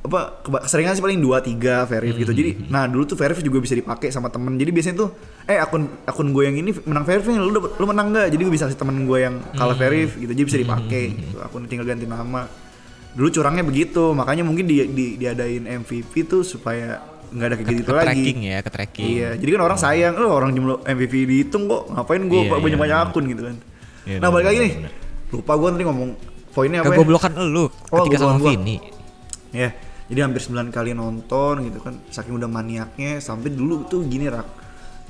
apa keseringan sih paling 2 3 verif gitu. Hmm, Jadi nah dulu tuh verif juga bisa dipakai sama temen. Jadi biasanya tuh eh akun akun gue yang ini menang verif nih, lu dapet- lu menang nggak? Jadi gue bisa kasih temen gue yang kalah Hmm. verif gitu. Jadi bisa dipakai gitu. Akun tinggal ganti nama. Dulu curangnya begitu, makanya mungkin di, di diadain MVP tuh supaya nggak ada kayak gitu lagi. tracking ya, ke tracking. Iya, jadi kan orang sayang, lo orang jumlah MVP dihitung kok, ngapain gue Iya, banyak banyak iya, akun gitu kan. Iya, nah balik lagi nih, lupa gue tadi ngomong poinnya apa? ya? Kegoblokan lu ketika sama. Vini. Ya, jadi hampir 9 kali nonton gitu kan, saking udah maniaknya sampai dulu tuh gini rak,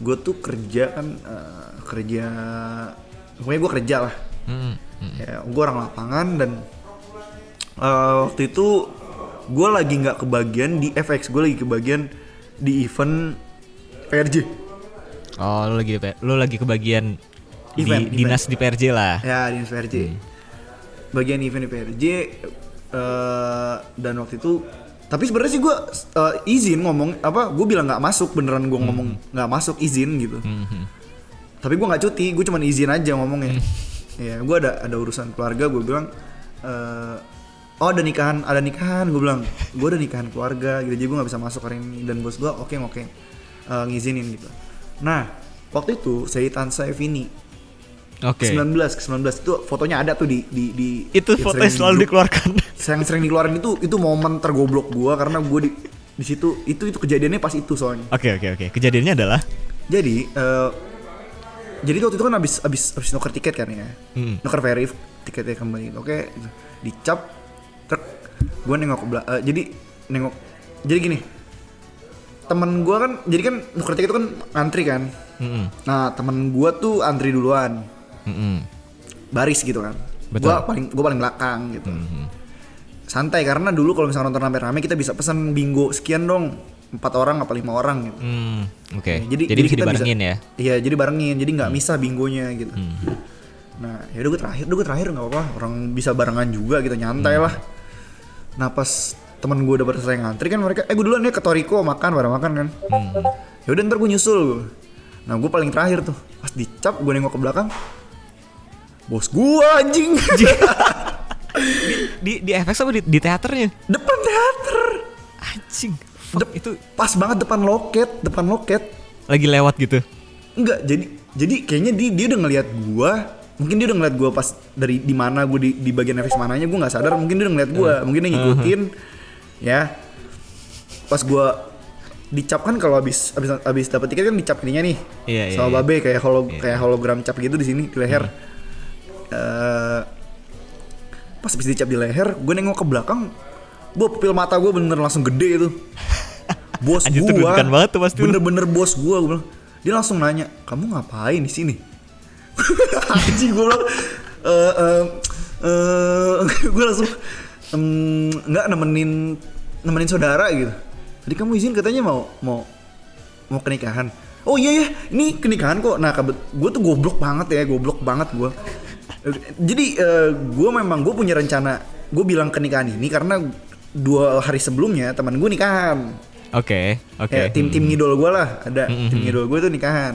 gue tuh kerja kan eh, kerja, pokoknya gue kerja lah, Hmm, hmm. ya gue orang lapangan dan eh, waktu itu gue lagi nggak kebagian di FX, gue lagi kebagian di event PRJ. Oh, lu lagi lu lagi kebagian Event, di dinas di PRJ lah. Ya di PRJ. Bagian event di PRJ eh, dan waktu itu tapi sebenarnya sih gue izin ngomong apa gue bilang nggak masuk beneran gue ngomong nggak masuk izin gitu. Hmm, hmm. tapi gue nggak cuti gue cuma izin aja ngomongnya. Ya gue ada ada urusan keluarga gue bilang eh, oh ada nikahan ada nikahan gue bilang. Gue ada nikahan keluarga gitu. Jadi gue nggak bisa masuk hari ini. Dan bos gue oke oke eh, ngizinin gitu. Nah waktu itu saya Tansa Vini Oke. 19 ke 19 itu fotonya ada tuh di di di Itu foto sering yang selalu di dikeluarkan. yang sering dikeluarin itu itu momen tergoblok gua karena gua di di situ itu itu kejadiannya pas itu soalnya. Oke oke oke. Kejadiannya adalah? Jadi eh, jadi waktu itu kan abis abis abis nuker tiket kan ya. Hmm. nuker verif tiketnya kembali. Oke dicap truk. Gue nengok ke belakang jadi nengok jadi gini. Temen gua kan jadi kan nuker tiket itu kan antri kan. Mm-mm. nah temen gua tuh antri duluan Mm-mm. baris gitu kan gua paling gua paling belakang gitu Mhm. santai karena dulu kalau misalnya nonton rame-rame kita bisa pesan bingo sekian dong empat orang apa lima orang gitu Hmm, Oke. Ya, Jadi, bisa dibarengin ya. Iya, jadi barengin. Jadi nggak misah bingonya gitu. Hmm. Nah, ya udah gue terakhir, udah gue terakhir nggak apa-apa. Orang bisa barengan juga gitu, nyantai lah. Nah pas temen gue udah selesai ngantri kan mereka, eh gue duluan ya ke Toriko makan, bareng makan kan. Hmm. Ya udah ntar gue nyusul gue. Nah gue paling terakhir tuh, pas dicap gue nengok ke belakang, bos gue anjing, Di di FX apa di, di teaternya? depan teater, Anjing. Fuck, Dep- itu pas banget depan loket, depan loket. lagi lewat gitu. Enggak, jadi jadi kayaknya dia dia udah ngelihat gua. Mungkin dia udah ngeliat gua pas dari di mana gua di, di bagian FX mananya gua nggak sadar. Mungkin dia udah ngeliat gua, mungkin dia ngikutin. Ya. Pas gua dicap kan kalau habis habis habis dapat tiket kan dicap ininya nih. Iya, iya, sama iya. babe kayak holo kayak hologram cap gitu di sini di leher. Eh, pas habis dicap di leher, gue nengok ke belakang, gua pupil mata gua bener langsung gede itu. Bos banget tuh pasti lu. bener-bener bos gua, gua bilang. Dia langsung nanya, kamu ngapain di sini? Anjing gua bilang, eh eh gua langsung nggak nemenin nemenin saudara gitu. Tadi kamu izin katanya mau mau mau ke nikahan. Oh iya ya, ini ke nikahan kok. Nah, gue tuh goblok banget ya, goblok banget gue. Jadi gue memang gue punya rencana, gue bilang ke nikahan ini karena dua hari sebelumnya teman gue nikahan. Oke, oke. Ya, tim tim ngidol gue lah ada Hmm, tim hmm, ngidol gue tuh nikahan.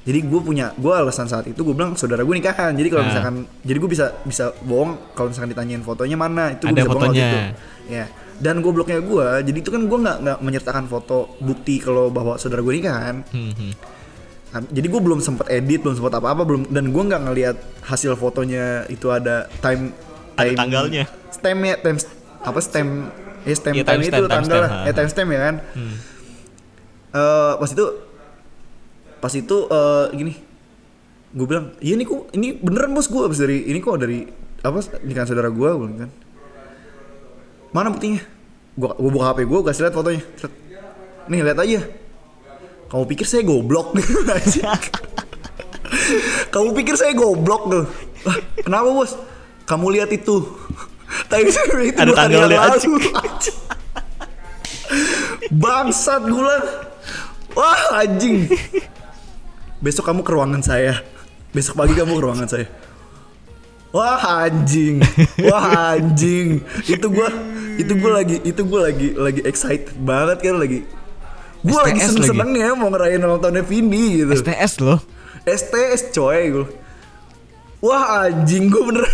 Jadi gue punya gue alasan saat itu gue bilang saudara gue nikahan. Jadi kalau Ah. misalkan jadi gue bisa bisa bohong kalau misalkan ditanyain fotonya mana itu gue bisa bohong fotonya. itu. Ya. Dan gobloknya gue, jadi itu kan gue nggak nggak menyertakan foto bukti kalau bahwa saudara gue nikahan. Hmm, hmm. Nah, Jadi gue belum sempat edit, belum sempat apa-apa, belum dan gue nggak ngelihat hasil fotonya itu ada time, Ada time tanggalnya. Stemnya, time apa stem, ya stem Iya, time, timestamp, itu tanggal lah, ha, ya ha. timestamp ya kan. Hmm. Eh, pas itu, pas itu eh, gini, gue bilang, iya nih kok, ini beneran bos gue abis dari ini kok dari apa nikahan saudara gue, gue bilang kan. Mana buktinya? Gua, gua buka HP gue, kasih lihat fotonya. Nih lihat aja. Kamu pikir saya goblok? Kamu pikir saya goblok tuh? "Lah, Kenapa bos? Kamu lihat itu. Tapi itu Ada yang lalu. Bangsat gue. Wah anjing. Besok kamu ke ruangan saya. Besok pagi kamu ke ruangan saya. Wah anjing, wah anjing. Itu gua, itu gua lagi, itu gua lagi, lagi excited banget kan lagi. Gua lagi STS seneng senengnya mau ngerayain ulang tahunnya Vindi gitu. STS loh. STS coy gue. Wah anjing gue bener.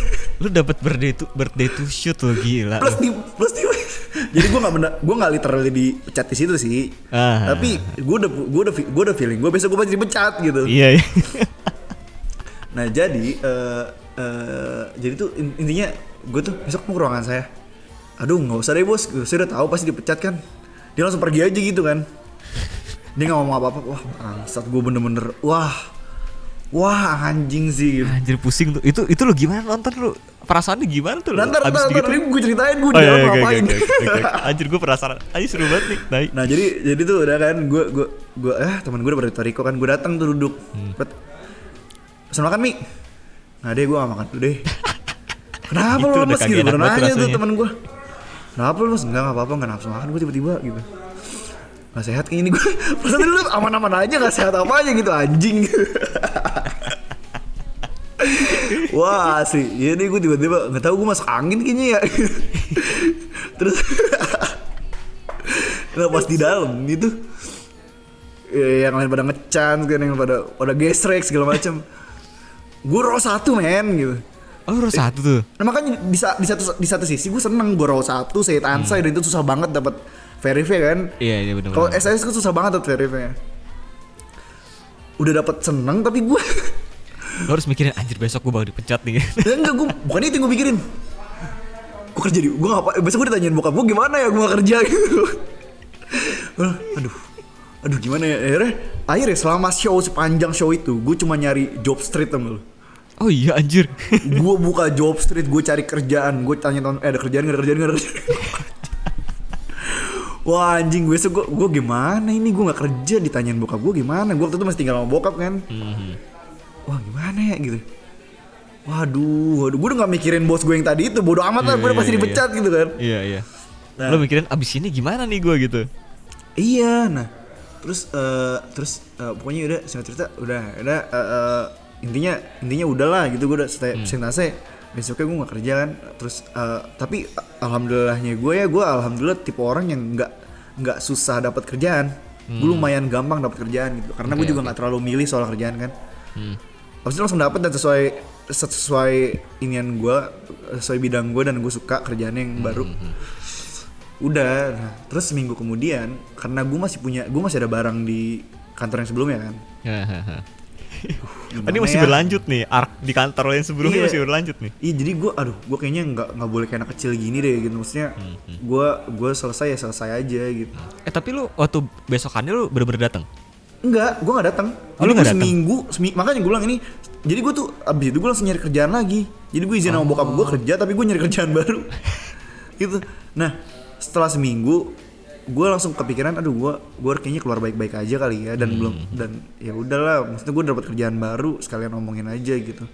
Lu dapat birthday to birthday to shoot lo gila. plus di plus di. Jadi gue nggak bener, gue nggak literally dipecat di situ sih. Ah. Tapi gue udah, gue udah, gue udah feeling gue besok gue pasti dipecat gitu. Iya, iya. Nah jadi eh eh, jadi tuh in- intinya gue tuh besok mau ke ruangan saya. Aduh nggak usah deh bos, saya udah tahu pasti dipecat kan. Dia langsung pergi aja gitu kan. Dia nggak ngomong apa-apa. Wah bangsat gue bener-bener wah wah anjing sih. gitu. Anjir pusing tuh. Itu itu lu gimana nonton lu? Perasaannya gimana tuh? lu? Nanti nanti nanti gitu? gue ceritain gue Oh iya, iya, ngapain. oke, oke. Anjir gue penasaran. Anjir seru banget nih. Naik. Nah jadi jadi tuh udah kan gue gue gue eh teman gue udah pada Toriko kan gue datang tuh duduk. Hmm. Bet, makan mi. Nah deh gue gak makan dulu deh. Kenapa Itu lu udah lemes gitu? Baru nanya tuh temen gue. Kenapa lu lemes? Enggak gak apa-apa gak nafsu makan gue tiba-tiba gitu. Gak sehat kayaknya ini gue. Perasaan tadi lu aman-aman aja gak sehat apa aja gitu anjing. Wah asli, ya nih gue tiba-tiba nggak tahu gue masuk angin kayaknya ya. Terus, nah pas di dalam itu, eh, yang lain pada ngecan kan yang pada pada gesrek segala macam gue row satu men gitu Oh, lu satu tuh. nah makanya di, di satu di satu sisi gue seneng gue row satu saya tansai dan itu susah banget dapat verify kan? Iya, iya benar. kalau SIS gue susah banget dapat verify udah dapat seneng tapi gue Lu harus mikirin anjir besok gue bakal dipecat nih. Ya enggak gue bukan itu yang gue pikirin Gue kerja di Gue ngapa Besok gue ditanyain bokap gue gimana ya gue gak kerja? Gitu Aduh. Aduh gimana ya? Akhirnya Akhirnya selama show sepanjang show itu Gue cuma nyari job street gak lu? Oh iya anjir. Gue buka job street Gue cari kerjaan Gue tanya tahun Eh ada kerjaan gak ada kerjaan gak ada kerjaan Wah anjing gue gue gue gimana ini? Gue nggak kerja ditanyain bokap gue gimana? Gue waktu itu masih tinggal sama bokap kan? Wah gimana ya gitu. Waduh waduh gue udah gak mikirin bos gue yang tadi itu bodoh amat lah Iya, gue udah iya, pasti iya, dipecat gitu kan. Iya, iya. Nah. Lu mikirin abis ini gimana nih gue gitu. iya nah. Terus eh, terus eh, pokoknya udah singkat cerita udah udah eh, eh, intinya intinya udahlah gitu. Gue udah stay Hmm. presentasi besoknya gue nggak kerja kan. Terus eh, tapi alhamdulillahnya gue ya gue alhamdulillah tipe orang yang nggak nggak susah dapat kerjaan. Gue lumayan gampang dapat kerjaan gitu. Karena gue Hmm. Oke, juga nggak terlalu milih soal kerjaan kan. Hmm. Habis itu langsung dapet dan sesuai sesuai inian gue sesuai bidang gue dan gue suka kerjaannya yang baru. Udah. Nah, terus seminggu kemudian karena gue masih punya gue masih ada barang di kantor yang sebelumnya kan. Gimana Ini masih ya? berlanjut nih, arc di kantor yang sebelumnya Iya. masih berlanjut nih. Iya jadi gue aduh gue kayaknya nggak nggak boleh kayak anak kecil gini deh gitu maksudnya gue gue selesai ya selesai aja gitu Eh tapi lu waktu besokannya lu bener-bener datang. Enggak, gue gak datang. Oh, Jadi gue seminggu, semi- makanya gue bilang ini. Jadi gue tuh abis itu gue langsung nyari kerjaan lagi. Jadi gue izin sama bokap gue kerja, tapi gue nyari kerjaan baru. gitu. Nah, setelah seminggu, gue langsung kepikiran, aduh gue gue kayaknya keluar baik-baik aja kali ya. Dan belum dan ya udahlah, maksudnya gue dapat kerjaan baru, sekalian ngomongin aja gitu.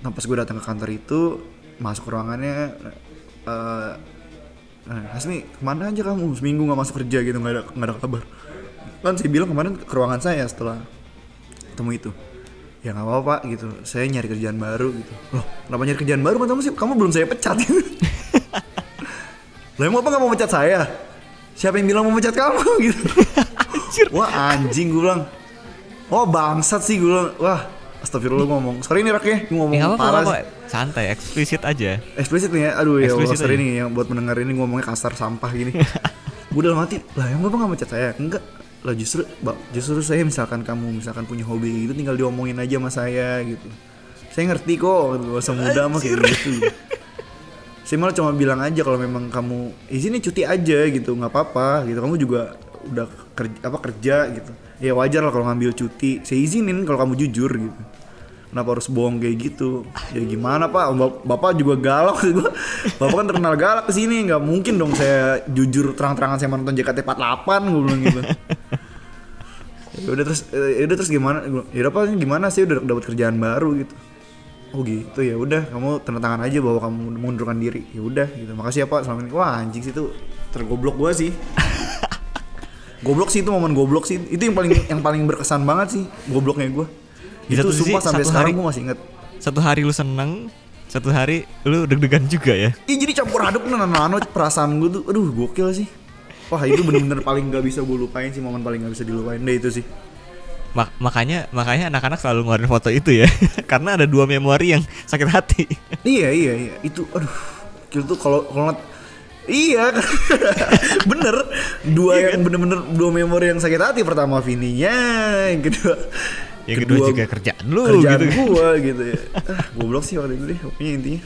Nah pas gue datang ke kantor itu, masuk ruangannya, eh Nah, Hasmi ke mana aja kamu? Seminggu nggak masuk kerja gitu nggak ada nggak ada kabar. Kan saya bilang kemarin ke ruangan saya setelah ketemu itu. Ya nggak apa-apa pak gitu. Saya nyari kerjaan baru gitu. Loh kenapa nyari kerjaan baru? Kan kamu sih kamu belum saya pecat. Gitu lah emang apa nggak mau pecat saya siapa yang bilang mau pecat kamu gitu wah anjing gue bilang oh bangsat sih gue bilang wah astagfirullah ngomong sorry nih rak ya gue ngomong Ya parah nggak sih. santai, eksplisit aja. Eksplisit nih ya, aduh ya Allah sorry nih yang buat mendengar ini ngomongnya kasar sampah gini. gue dalam hati, lah yang bapak nggak mecat saya? Enggak, lah justru, Bak, justru saya misalkan kamu misalkan punya hobi gitu tinggal diomongin aja sama saya gitu. Saya ngerti kok, gak usah muda mah kayak gitu. Saya malah cuma bilang aja kalau memang kamu izinin cuti aja gitu, nggak apa-apa gitu. Kamu juga udah kerja apa kerja gitu. Ya wajar lah kalau ngambil cuti. Saya izinin kalau kamu jujur gitu. Kenapa harus bohong kayak gitu? Ya gimana pak? Bap- bapak juga galak gua. Bapak kan terkenal galak ke sini nggak mungkin dong saya jujur terang-terangan saya menonton JKT48 gue bilang gitu. Ya udah terus ya udah terus gimana? Ya udah ini gimana sih? Udah dapat kerjaan baru gitu oh gitu ya. Udah kamu tanda tangan aja bahwa kamu mengundurkan diri. Ya udah gitu. Makasih ya pak. Selama ini wah anjing sih itu tergoblok gua sih. Goblok sih itu momen goblok sih. Itu yang paling yang paling berkesan banget sih gobloknya gua. Di itu sumpah sampai satu sekarang gua masih inget Satu hari lu seneng, satu hari lu deg-degan juga ya. Ih jadi campur aduk nano. Perasaan gue tuh, aduh gokil sih. Wah itu bener-bener paling gak bisa gue lupain sih momen paling gak bisa dilupain deh itu sih. Mak- makanya makanya anak-anak selalu ngeluarin foto itu ya. Karena ada dua memori yang sakit hati. iya iya iya itu, aduh gokil tuh kalau kalau Iya, bener. Dua Iya kan? yang bener-bener dua memori yang sakit hati. Pertama Vininya, yang kedua, Yang kedua juga kerjaan lu kerjaan gitu. gua gitu ya. Ah, goblok sih waktu itu deh, pokoknya intinya.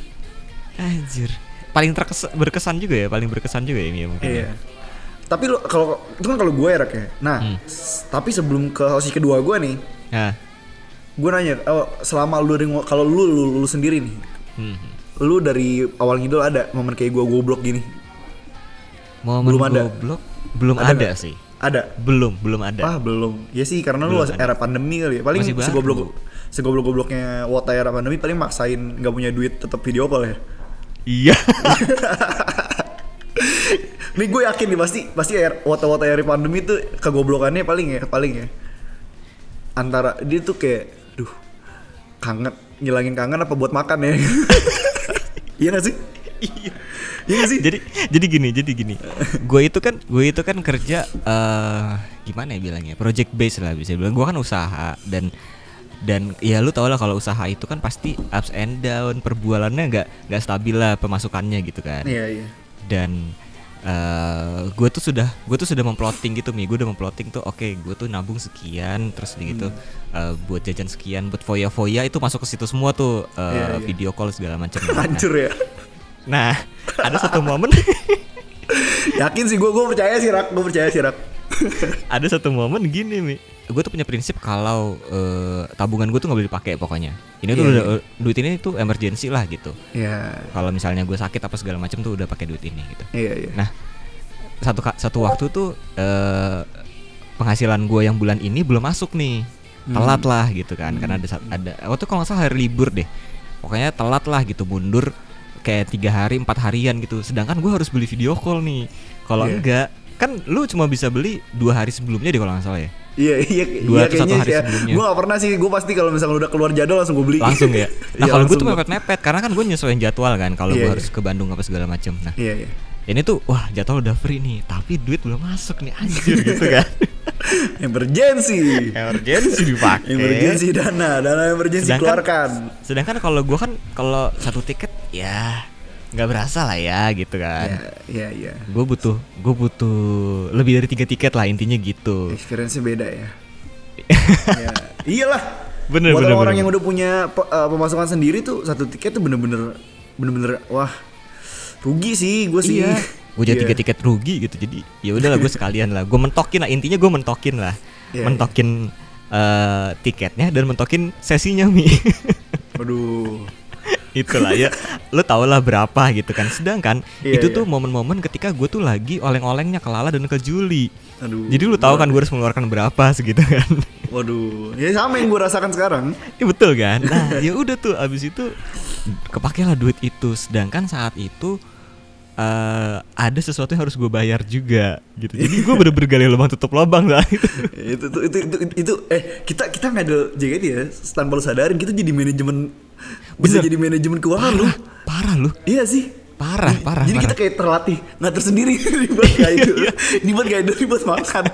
Anjir. Paling terkesan berkesan juga ya, paling berkesan juga ini ya mungkin. ya. Tapi lo kalau itu kan kalau gue ya Rak, ya. Nah, Hmm. tapi sebelum ke sesi kedua gue nih, Nah. gue nanya, oh, selama lu dari kalau lu, lu lu sendiri nih, Hmm. lu dari awal ngidol ada momen kayak gue goblok gini? Momen Belum ada. goblok belum Ada ada, nggak? sih. Ada. Belum, belum ada. Ah belum. Ya sih karena Belum lu ada. era pandemi kali ya. Paling segoblok segoblok gobloknya Wota era pandemi paling maksain nggak punya duit tetap video call ya. Iya. Nih gue yakin nih pasti pasti era- Wota-Wota era pandemi tuh kegoblokannya paling ya paling ya. Antara dia tuh kayak, duh kangen ngilangin kangen apa buat makan ya? Iya gak sih? iya Iya sih? jadi jadi gini jadi gini gue itu kan gue itu kan kerja eh gimana ya bilangnya project base lah bisa bilang gue kan usaha dan dan ya lu tau lah kalau usaha itu kan pasti ups and down perbualannya nggak nggak stabil lah pemasukannya gitu kan Iya iya. dan eh gue tuh sudah gue tuh sudah memplotting gitu mi gue udah memplotting tuh oke gue tuh nabung sekian terus gitu eh, buat jajan sekian buat foya foya itu masuk ke situ semua tuh eh, Iya, iya. video call segala macam Hancur ya. nah ada satu momen Yakin sih gue gue percaya sih rak gue percaya sih rak. ada satu momen gini mi gue tuh punya prinsip kalau eh, tabungan gue tuh nggak boleh dipakai pokoknya. Ini tuh Iya, udah duit ini tuh emergency lah gitu. Iya. Kalau misalnya gue sakit apa segala macam tuh udah pakai duit ini gitu. Iya iya. nah satu satu waktu tuh eh, penghasilan gue yang bulan ini belum masuk nih. Telat lah gitu kan karena ada ada waktu kalau nggak salah hari libur deh. Pokoknya telat lah gitu mundur kayak tiga hari empat harian gitu. Sedangkan gue harus beli video call nih. Kalau Iya. enggak kan lu cuma bisa beli dua hari sebelumnya deh kalau nggak salah ya Iya iya Dua iya atau satu hari ya. sebelumnya. Gue gak pernah sih gue pasti kalau misalnya udah keluar jadwal langsung gue beli. langsung ya nah Iya, kalau gue tuh mepet-mepet karena kan gue nyesuaiin jadwal kan kalau Iya, gue iya. harus ke Bandung apa segala macam nah Iya iya. ini tuh wah jadwal udah free nih tapi duit belum masuk nih anjir gitu kan Emergency. emergency dipakai Emergency dana, dana emergency Sedangkan- keluarkan. sedangkan kalau gue kan kalau satu tiket ya nggak berasa lah ya gitu kan Iya iya iya. gue butuh gue butuh lebih dari tiga tiket lah intinya gitu Experience-nya beda ya. ya. Iyalah. Bener, Buat bener, orang bener. yang udah punya eh, pemasukan sendiri tuh satu tiket tuh bener-bener bener-bener wah rugi sih gue sih. iya gue jadi Iya. tiga tiket rugi gitu jadi ya udahlah gue sekalian lah gue mentokin lah intinya gue mentokin lah Iya, mentokin eh, tiketnya dan mentokin sesinya mi Waduh. Itulah ya lo tau lah berapa gitu kan sedangkan Iya, itu iya. tuh momen-momen ketika gue tuh lagi oleng-olengnya ke Lala dan ke Juli Aduh. jadi lu tahu kan gue harus mengeluarkan berapa segitu kan Waduh. Ya sama yang gue rasakan sekarang. ya betul kan nah ya udah tuh abis itu kepakailah duit itu sedangkan saat itu eh ada sesuatu yang harus gue bayar juga gitu jadi gue bener-bener gali lubang tutup lubang lah itu itu, itu, itu, itu, itu, eh kita kita nggak ada JKT ya tanpa lu sadarin kita jadi manajemen bisa Bener. jadi manajemen keuangan lu. parah parah lu. Iya sih. Parah parah jadi kita parah. kayak terlatih nggak tersendiri dibuat kayak itu. dibuat kayak itu dibuat makan.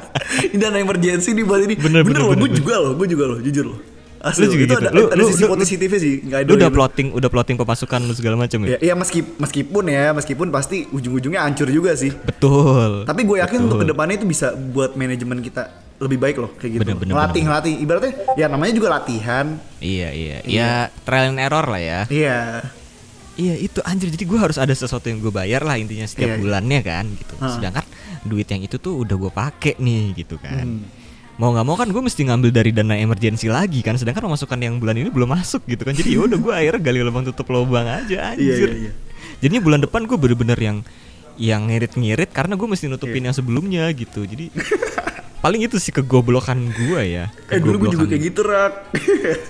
Ini dana emergency dibuat ini. Bener, bener, loh bener, gue bener. juga loh gue juga loh jujur loh. Asli Lu juga itu gitu? ada, Lu- ada lu- sisi lu- positifnya sih nggak ada lu udah plotting udah plotting pemasukan lu segala macam ya? Ya, ya meski, meskipun ya meskipun pasti ujung-ujungnya hancur juga sih. Betul. Tapi gue yakin untuk Betul. ke depannya itu bisa buat manajemen kita lebih baik loh kayak gitu. Bener, bener, ngelatih bener. ngelatih. Ibaratnya ya namanya juga latihan. iya iya ya trial and error lah ya Iya. Iya itu anjir jadi gue harus ada sesuatu yang gue bayar lah intinya setiap Iya, iya. bulannya kan gitu. Ha. Sedangkan duit yang itu tuh udah gue pakai nih gitu kan. Hmm. Mau nggak mau kan gue mesti ngambil dari dana emergency lagi kan. Sedangkan pemasukan yang bulan ini belum masuk gitu kan. Jadi ya udah gue akhirnya gali lubang tutup lubang aja Iya, anjir. iya, iya. Jadinya bulan depan gue bener-bener yang yang ngirit-ngirit karena gue mesti nutupin Iya. yang sebelumnya gitu. Jadi paling itu sih kegoblokan gue ya. Eh dulu gue juga kayak gitu rak.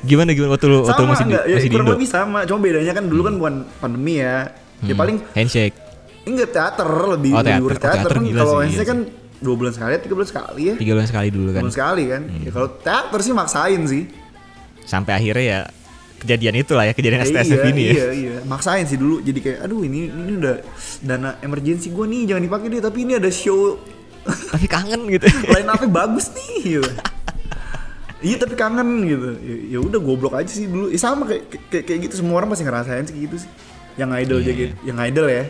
Gimana gimana waktu lu waktu lu masih di, enggak? Ya, masih di Indo? Hmm. lebih sama. Cuma bedanya kan dulu kan bukan pandemi ya. Ya Hmm. paling handshake. enggak teater lebih Oh, lebih teater. urus Oh, teater, teater kan gila kalau sih, NC iya kan dua bulan sekali, tiga bulan sekali ya. Tiga bulan sekali dulu Tiga kan. bulan sekali kan. Ya, kalau teater sih maksain sih. sampai akhirnya ya kejadian itu lah ya kejadian Eh, STSF iya, ini ya Iya, iya. Maksain sih dulu. Jadi kayak, aduh ini ini udah dana emergency gue nih, jangan dipakai deh. Tapi ini ada show tapi kangen gitu line up bagus nih. Gitu. iya tapi kangen gitu. Ya, ya udah goblok aja sih dulu. Ya, sama kayak, kayak kayak gitu semua orang pasti ngerasain sih gitu sih. Yang idol Iya, JKT, yang idol ya.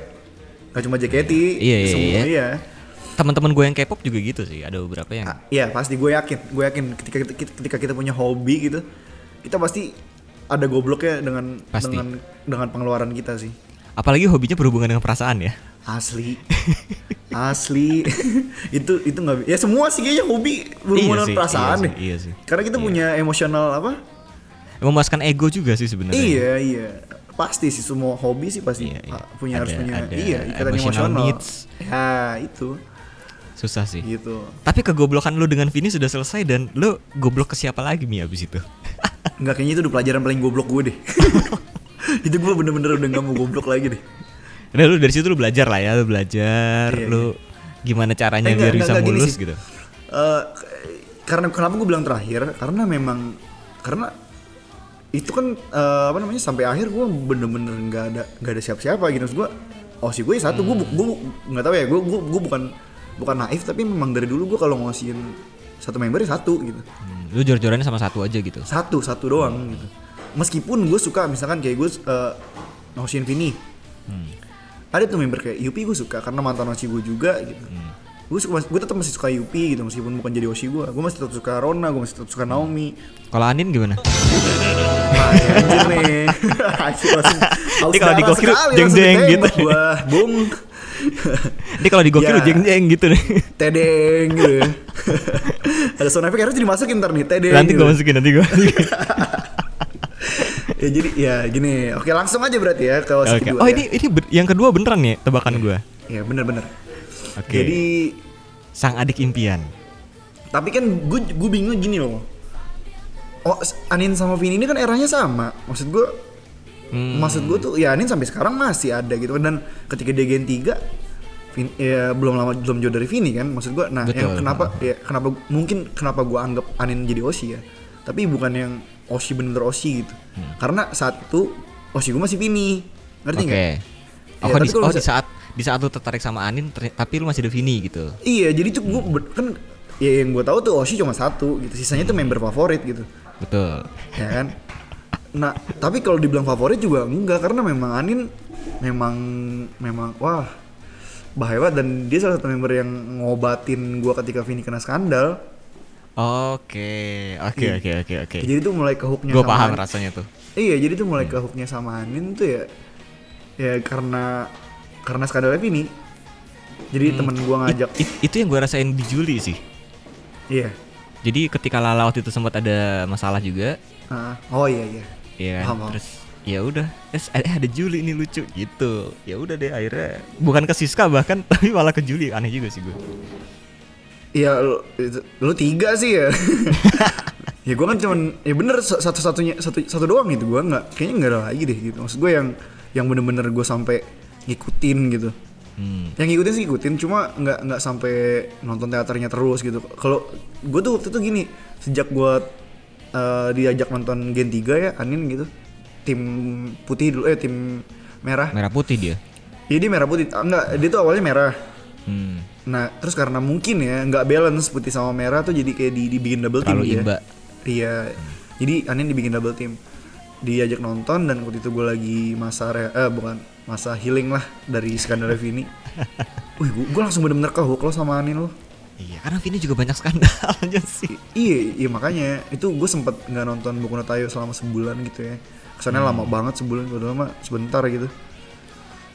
Gak cuma JKT, Iya, iya, semua iya. iya. teman-teman gue yang K-pop juga gitu sih ada beberapa yang Ah, Iya pasti gue yakin, gue yakin ketika kita, ketika kita punya hobi gitu, kita pasti ada gobloknya dengan Pasti. dengan dengan pengeluaran kita sih. apalagi hobinya berhubungan dengan perasaan ya Asli, asli itu itu nggak ya semua sih kayaknya hobi berhubungan Iya perasaan iya sih, iya sih. Karena kita Iya. punya emosional apa? memuaskan ego juga sih sebenarnya Iya iya pasti sih semua hobi sih pasti Iya, iya. punya harus Ada- punya ada iya ikatan emosional. needs. Ya itu susah sih gitu. tapi kegoblokan lu dengan Vini sudah selesai dan lu goblok ke siapa lagi mi abis itu Enggak kayaknya itu udah pelajaran paling goblok gue deh. itu gue bener-bener udah nggak mau goblok lagi deh. Udah lu dari situ lu belajar lah ya lu belajar Iya, lu gimana caranya Eh, biar enggak, bisa enggak, mulus sih. gitu? Eh, karena kenapa gue bilang terakhir? Karena memang karena itu kan eh, apa namanya sampai akhir gue bener-bener nggak ada nggak ada siapa-siapa gitu. Gue osi gue satu gue gue nggak tahu ya gue gue gue bukan bukan naif tapi memang dari dulu gue kalau ngosiin satu member ya satu gitu. Hmm, lu jor-jorannya sama satu aja gitu. satu satu doang gitu. Meskipun gue suka misalkan kayak gue uh, ngosiin Vini ada tuh member kayak Yupi gue suka karena mantan osi gue juga gitu gue suka gue tetap masih suka Yupi gitu meskipun bukan jadi osi gue gue masih tetap suka Rona gue masih tetap suka Naomi Kalau Anin gimana? Nah, ya, anjir nih. Ini kalau digokil, jeng-jeng langsung gitu. Gua, bung. Ini kalau digokil Ya. lu jeng-jeng gitu nih. Tedeng gitu. Ada sound effect harus dimasukin ntar nih, tedeng. nanti gitu. gue masukin, nanti gue. Ya jadi ya gini. Oke, langsung aja berarti ya ke osi Oke. kedua. Oh ya. ini ini yang kedua beneran nih tebakan gue. Ya bener-bener. Oke. Jadi sang adik impian. tapi kan gue gue bingung gini loh. Oh, Anin sama Vini ini kan eranya sama. Maksud gue Hmm. Maksud gue tuh ya Anin sampai sekarang masih ada gitu dan ketika dia Gen 3 Vin, ya belum lama belum jauh dari Vini kan maksud gue nah yang Betul. kenapa ya kenapa mungkin kenapa gue anggap Anin jadi Oshi ya tapi bukan yang Oshi bener Oshi gitu Hmm. karena saat itu Oshi gue masih Vini ngerti Oke. nggak? Oh, Ya, di, oh di saat di saat lu tertarik sama Anin, ter- tapi lu masih ada Vini gitu. Iya jadi tuh gue kan ya yang gue tahu tuh Oshi cuma satu gitu sisanya tuh member favorit gitu Betul. ya kan nah tapi kalau dibilang favorit juga enggak karena memang Anin memang memang wah bahaya banget dan dia salah satu member yang ngobatin gua ketika Vini kena skandal Oke, oke, oke, oke, oke. jadi tuh mulai ke hooknya Gue paham rasanya tuh. iya jadi tuh mulai ke hooknya sama Anin tuh ya ya karena karena skandalnya Vini jadi temen gua ngajak Hmm. It- itu yang gue rasain di Juli sih. iya Jadi ketika Lala waktu itu sempat ada masalah juga, Ah, oh iya iya ya Paham, paham. terus ya udah, eh ada Juli ini lucu gitu. Ya udah deh akhirnya bukan ke Siska bahkan tapi malah ke Juli aneh juga sih gue. Iya lu, lu tiga sih ya. ya gue kan cuman ya bener sa- satu-satunya satu satu doang gitu gue nggak kayaknya nggak ada lagi deh gitu maksud gue yang yang bener-bener gue sampai ngikutin gitu Hmm. yang ngikutin sih ngikutin cuma nggak nggak sampai nonton teaternya terus gitu kalau gue tuh waktu itu gini sejak gue eh, diajak nonton Gen 3 ya Anin gitu tim putih dulu eh tim merah Merah putih dia. jadi merah putih ah, enggak dia tuh awalnya merah Hmm. Nah, terus karena mungkin ya nggak balance putih sama merah tuh jadi kayak di, dibikin double team Terlalu imba. Iya. Jadi Anin dibikin double team. Diajak nonton dan waktu itu gue lagi masa re- eh bukan masa healing lah dari skandal Vini. Wih, gue langsung bener-bener kehook lo sama Anin lo. Iya, karena Vini juga banyak skandal aja sih. Iya, iya makanya itu gue sempet nggak nonton Boku no Tayo selama sebulan gitu ya. Kesannya lama banget sebulan, padahal mah sebentar gitu.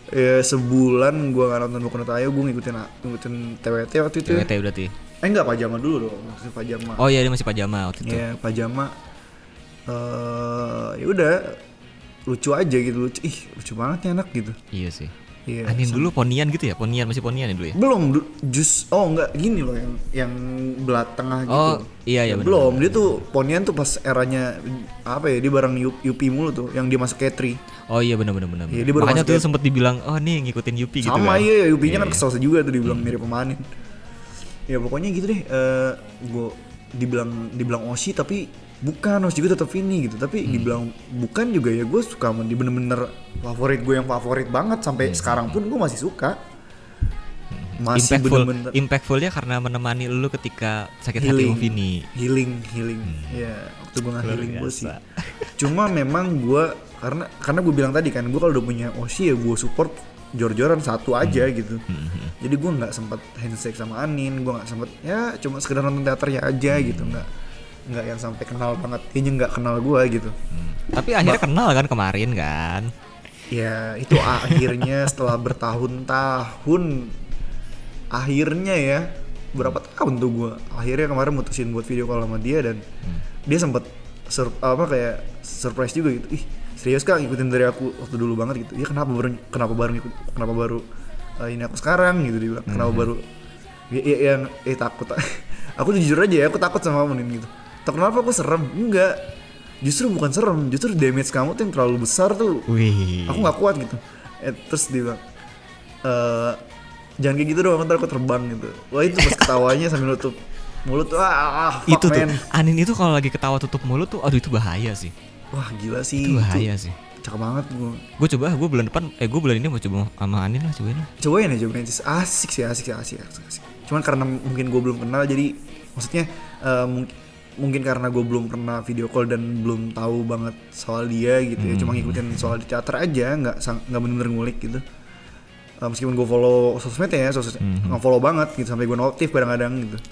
Ya sebulan gue nggak nonton Boku no Tayo, gue ngikutin ngikutin TWT waktu itu. ya. TWT berarti. Eh enggak pajama dulu dong, maksudnya pajama. Oh iya dia masih pajama waktu itu. Iya, pajama. eh ya udah lucu aja gitu lucu. Ih, lucu banget nih anak gitu. Iya sih. Iya. Anin dulu ponian gitu ya? Ponian masih ponian ya dulu ya? Belum jus oh enggak gini loh yang yang belat tengah gitu. Oh, iya, iya, Ya, benar, Belum, dia tuh ponian tuh pas eranya apa ya? Dia bareng Yup- Yupi mulu tuh yang dia masuk K3. Oh iya benar benar benar. Iya, baru Makanya tuh ya. sempet dibilang, "Oh, nih ngikutin Yupi gitu Sama kan." iya, Yupinya kan Iya, kesel juga tuh dibilang mirip sama Anin. Ya pokoknya gitu deh. Eh gua dibilang dibilang Oshi tapi bukan Oshi juga tetap Vini gitu. Tapi Hmm. dibilang bukan juga ya gue suka dia bener-bener favorit gue yang favorit banget sampai sekarang pun gue masih suka. Masih Hmm. impactful bener-bener impactfulnya karena menemani lu ketika sakit hati healing, sama Vini. healing, healing. Ya waktu gue nggak healing gue sih. Cuma memang gue karena karena gue bilang tadi kan gue kalau udah punya Oshi ya gue support jor-joran satu aja Hmm. gitu. Jadi gue nggak sempat handshake sama Anin, gue nggak sempet ya cuma sekedar nonton teaternya aja Hmm. gitu, nggak nggak yang sampai kenal banget. Kayaknya nggak kenal gue gitu. Tapi akhirnya kenal kan kemarin kan. Ya itu akhirnya setelah bertahun-tahun. Akhirnya ya berapa tahun tuh gue akhirnya kemarin mutusin buat video call sama dia dan dia sempet sur- apa kayak surprise juga gitu. Ih serius kak? Ngikutin dari aku waktu dulu banget gitu. Ya kenapa baru kenapa baru ngikut kenapa baru eh, ini aku sekarang gitu dia bilang. Kenapa baru? Ya, ya, yang eh takut. Aku jujur aja ya aku takut sama kamu Nin, gitu kenapa aku serem? Enggak. Justru bukan serem justru damage kamu tuh yang terlalu besar tuh. Wih. aku nggak kuat gitu. Eh, terus dia bilang "Eh, jangan kayak gitu dong ntar aku terbang gitu. Wah itu pas ketawanya sambil nutup mulut. Tuh ah, ah fuck, itu tuh. man. Anin itu kalau lagi ketawa tutup mulut tuh aduh itu bahaya sih. Wah gila sih. Itu bahaya sih. Cakep banget gue gue coba gue bulan depan eh gue bulan ini mau coba sama Anin lah cobain lah. Cobain aja cobain aja. Asik sih asik sih asik, asik, asik. cuman karena mungkin gue belum kenal jadi maksudnya eh, mung- mungkin karena gue belum pernah video call dan belum tahu banget soal dia gitu ya. Cuma ngikutin soal di teater aja nggak nggak bener-bener ngulik gitu. Eh, meskipun gue follow sosmednya ya sosmed nggak follow banget gitu sampai gue notif kadang-kadang gitu.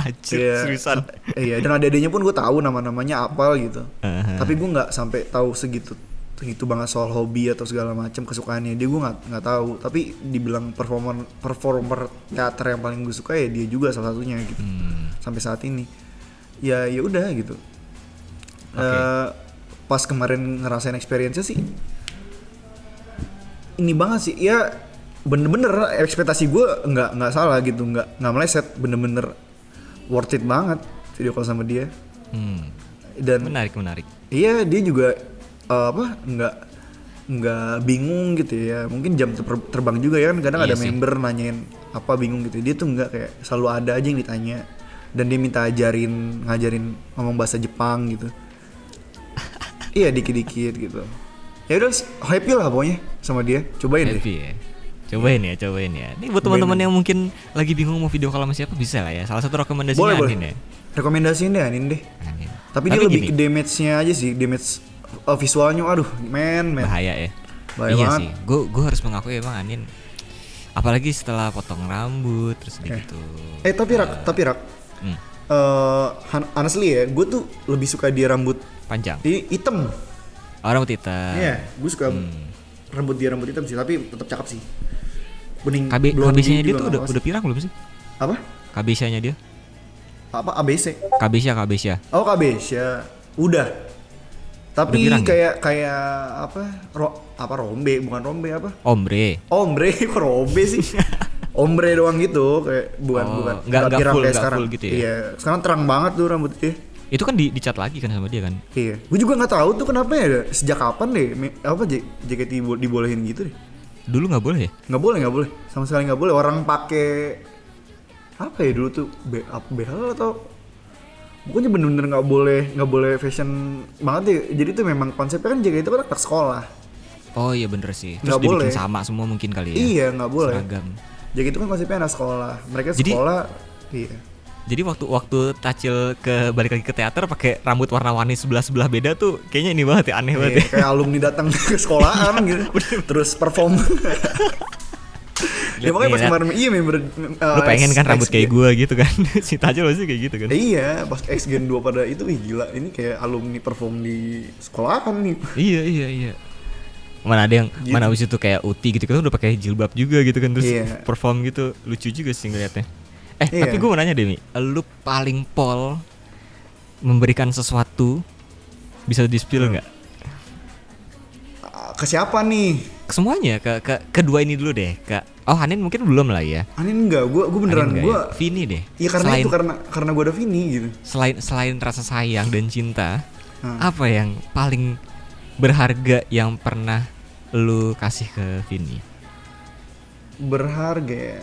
Anjir, Iya. seriusan. Iya dan ada-adanya pun gue tahu nama-namanya apa gitu. Aha. tapi gue nggak sampai tahu segitu segitu banget soal hobi atau segala macam kesukaannya. Dia gue nggak nggak tahu. Tapi dibilang performer performer teater yang paling gue suka ya dia juga salah satunya gitu. Hmm. sampai saat ini ya ya udah gitu. Oke. Eh, pas kemarin ngerasain experience sih ini banget sih. Ya bener-bener ekspektasi gue nggak nggak salah gitu nggak nggak meleset. Bener-bener worth it banget video call sama dia. Hmm. dan menarik menarik. Iya dia juga eh, apa nggak nggak bingung gitu ya. Mungkin jam ter- terbang juga ya kan kadang Iya ada sih. member nanyain apa bingung gitu. Dia tuh nggak kayak selalu ada aja yang ditanya dan dia minta ajarin ngajarin ngomong bahasa Jepang gitu. Iya dikit-dikit gitu. Ya udah happy lah pokoknya sama dia. Cobain deh. Happy ya. Cobain ya cobain ya. Ini buat teman-teman yang mungkin lagi bingung mau video call sama siapa bisa lah ya. Salah satu rekomendasinya boleh boleh. Anin ya. Rekomendasiin deh Anin deh. Anin. tapi, dia lebih gini, ke damage-nya aja sih damage eh, visualnya. Aduh men men. Bahaya ya. Bahaya iya banget. sih. Gue gue harus mengakui emang Anin. Apalagi setelah potong rambut terus gitu eh tapi rak tapi rak Hmm, han- honestly ya, gue tuh lebih suka dia rambut panjang di hitam. oh rambut hitam Iya, gue suka Hmm. rambut dia rambut hitam sih, tapi tetap cakep sih. Bening. KB KBC-nya dia tuh udah udah pirang belum sih apa? KBC-nya dia Apa ABC? KBC KBC Oh KBC udah. Tapi Udah pirang ya? kayak kayak apa? Ro, apa rombe bukan rombe apa? ombre Ombre kok rombe sih? Ombre doang gitu kayak bukan Oh, bukan nggak- nggak full, kayak nggak sekarang. full gitu ya? Iya, sekarang terang banget tuh rambut dia. itu kan di dicat lagi kan sama dia kan Iya, gue juga nggak tahu tuh kenapa ya. Sejak kapan deh? Apa J- JKT dibo- dibolehin gitu deh? dulu nggak boleh ya Nggak boleh, nggak boleh. Sama sekali nggak boleh. Orang pakai apa ya dulu tuh? B apa BH atau pokoknya bener-bener nggak boleh nggak boleh fashion banget deh. Jadi tuh memang konsepnya kan JKT itu kan anak sekolah. oh iya bener sih terus Nggak dibikin boleh. sama semua mungkin kali ya Iya nggak boleh. seragam JKT itu kan konsepnya anak sekolah. Mereka Jadi- sekolah. Iya. Jadi waktu waktu Tacil ke balik lagi ke teater pakai rambut warna-warni sebelah sebelah beda tuh kayaknya ini banget ya aneh banget Iya, ya. kayak alumni datang ke sekolahan gitu. Terus perform. ya makanya nih, pas kemarin iya member Lu pengen kan rambut kayak gua gitu kan. si Tacil pasti kayak gitu kan. Iya, pas X Gen 2 pada itu ih gila, ini kayak alumni perform di sekolahan nih. Iya iya iya. Mana ada yang Gitu. mana abis itu kayak Uti gitu kan udah pakai jilbab juga gitu kan terus Iya. perform gitu lucu juga sih ngeliatnya. Eh Iya. tapi gue mau nanya deh Mi, lu paling pol memberikan sesuatu bisa di spill nggak? Ah, Ke siapa nih? Ke semuanya ke ke kedua ini dulu deh. Ke oh Hanin mungkin belum lah ya. Anin enggak, gua gua beneran Hanin gua ya? Vini deh. Iya karena selain, itu karena karena gua ada Vini gitu. selain selain rasa sayang dan cinta, Hmm. apa yang paling berharga yang pernah lu kasih ke Vini? Berharga ya.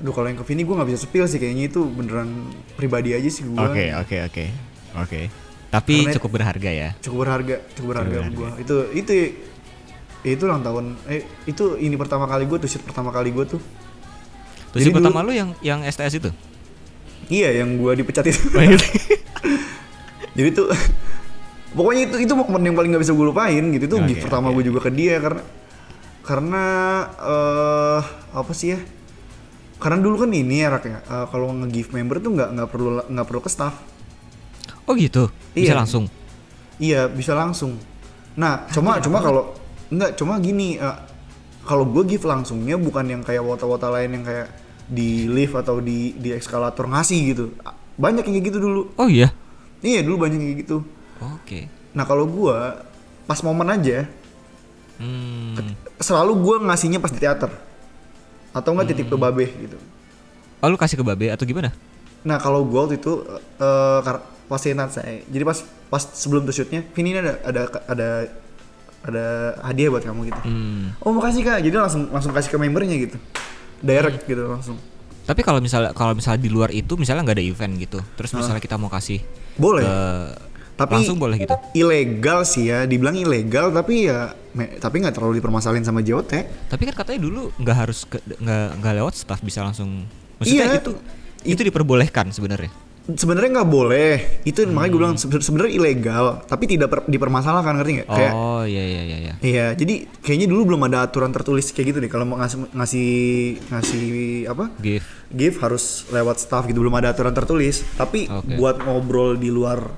Aduh kalau yang ke Vini gua nggak bisa spill sih kayaknya itu beneran pribadi aja sih gua. Oke oke oke oke. Tapi Karena- cukup berharga ya. Cukup berharga, cukup berharga berharga. gua. Itu itu itu ulang tahun eh itu ini pertama kali gua tuh shoot pertama kali gua tuh. Terus Jadi pertama dulu- lu yang yang STS itu? Iya yang gua dipecat itu. Oh, iya. Jadi tuh pokoknya itu itu momen yang paling nggak bisa gue lupain gitu. Itu Oke, gift pertama gue juga ke dia karena karena eh apa sih ya? Karena dulu kan ini ya rak ya eh, kalau nge-gift member tuh nggak nggak perlu nggak perlu ke staff. Oh gitu. Bisa Iya. langsung. iya bisa langsung. Nah cuma cuma kalau nggak cuma gini eh, kalau gue gift langsungnya bukan yang kayak wota-wota lain yang kayak di lift atau di di eskalator ngasih gitu. Banyak yang kayak gitu dulu. Oh iya. iya dulu banyak yang kayak gitu Oke. Nah kalau gua pas momen aja Hmm. selalu gua ngasihnya pas di teater atau enggak titip ke Hmm. babe gitu. Oh lu kasih ke Babe atau gimana? Nah kalau gua waktu itu eh kar- pas senat saya, jadi pas pas sebelum tuh shootnya, Vini ini ada ada ada ada hadiah buat kamu gitu. Hmm. Oh makasih kak, jadi langsung langsung kasih ke membernya gitu, direct gitu langsung. Tapi kalau misalnya kalau misalnya di luar itu misalnya nggak ada event gitu, terus misalnya kita mau kasih Boleh. ke Tapi langsung boleh gitu. ilegal sih ya, dibilang ilegal tapi ya me- tapi nggak terlalu dipermasalahin sama JOT. Tapi kan katanya dulu nggak harus nggak nggak lewat staff bisa langsung. Maksudnya Iya. itu itu diperbolehkan sebenarnya. Sebenarnya nggak boleh. Itu makanya gue bilang sebe- sebenarnya ilegal, tapi tidak per- dipermasalahkan ngerti nggak? Kayak Oh iya iya iya. iya. Iya, jadi kayaknya dulu belum ada aturan tertulis kayak gitu deh. Kalau mau ngasih ngasih ngasih apa? Gift. Gift harus lewat staff gitu. Belum ada aturan tertulis. Tapi Oke. buat ngobrol di luar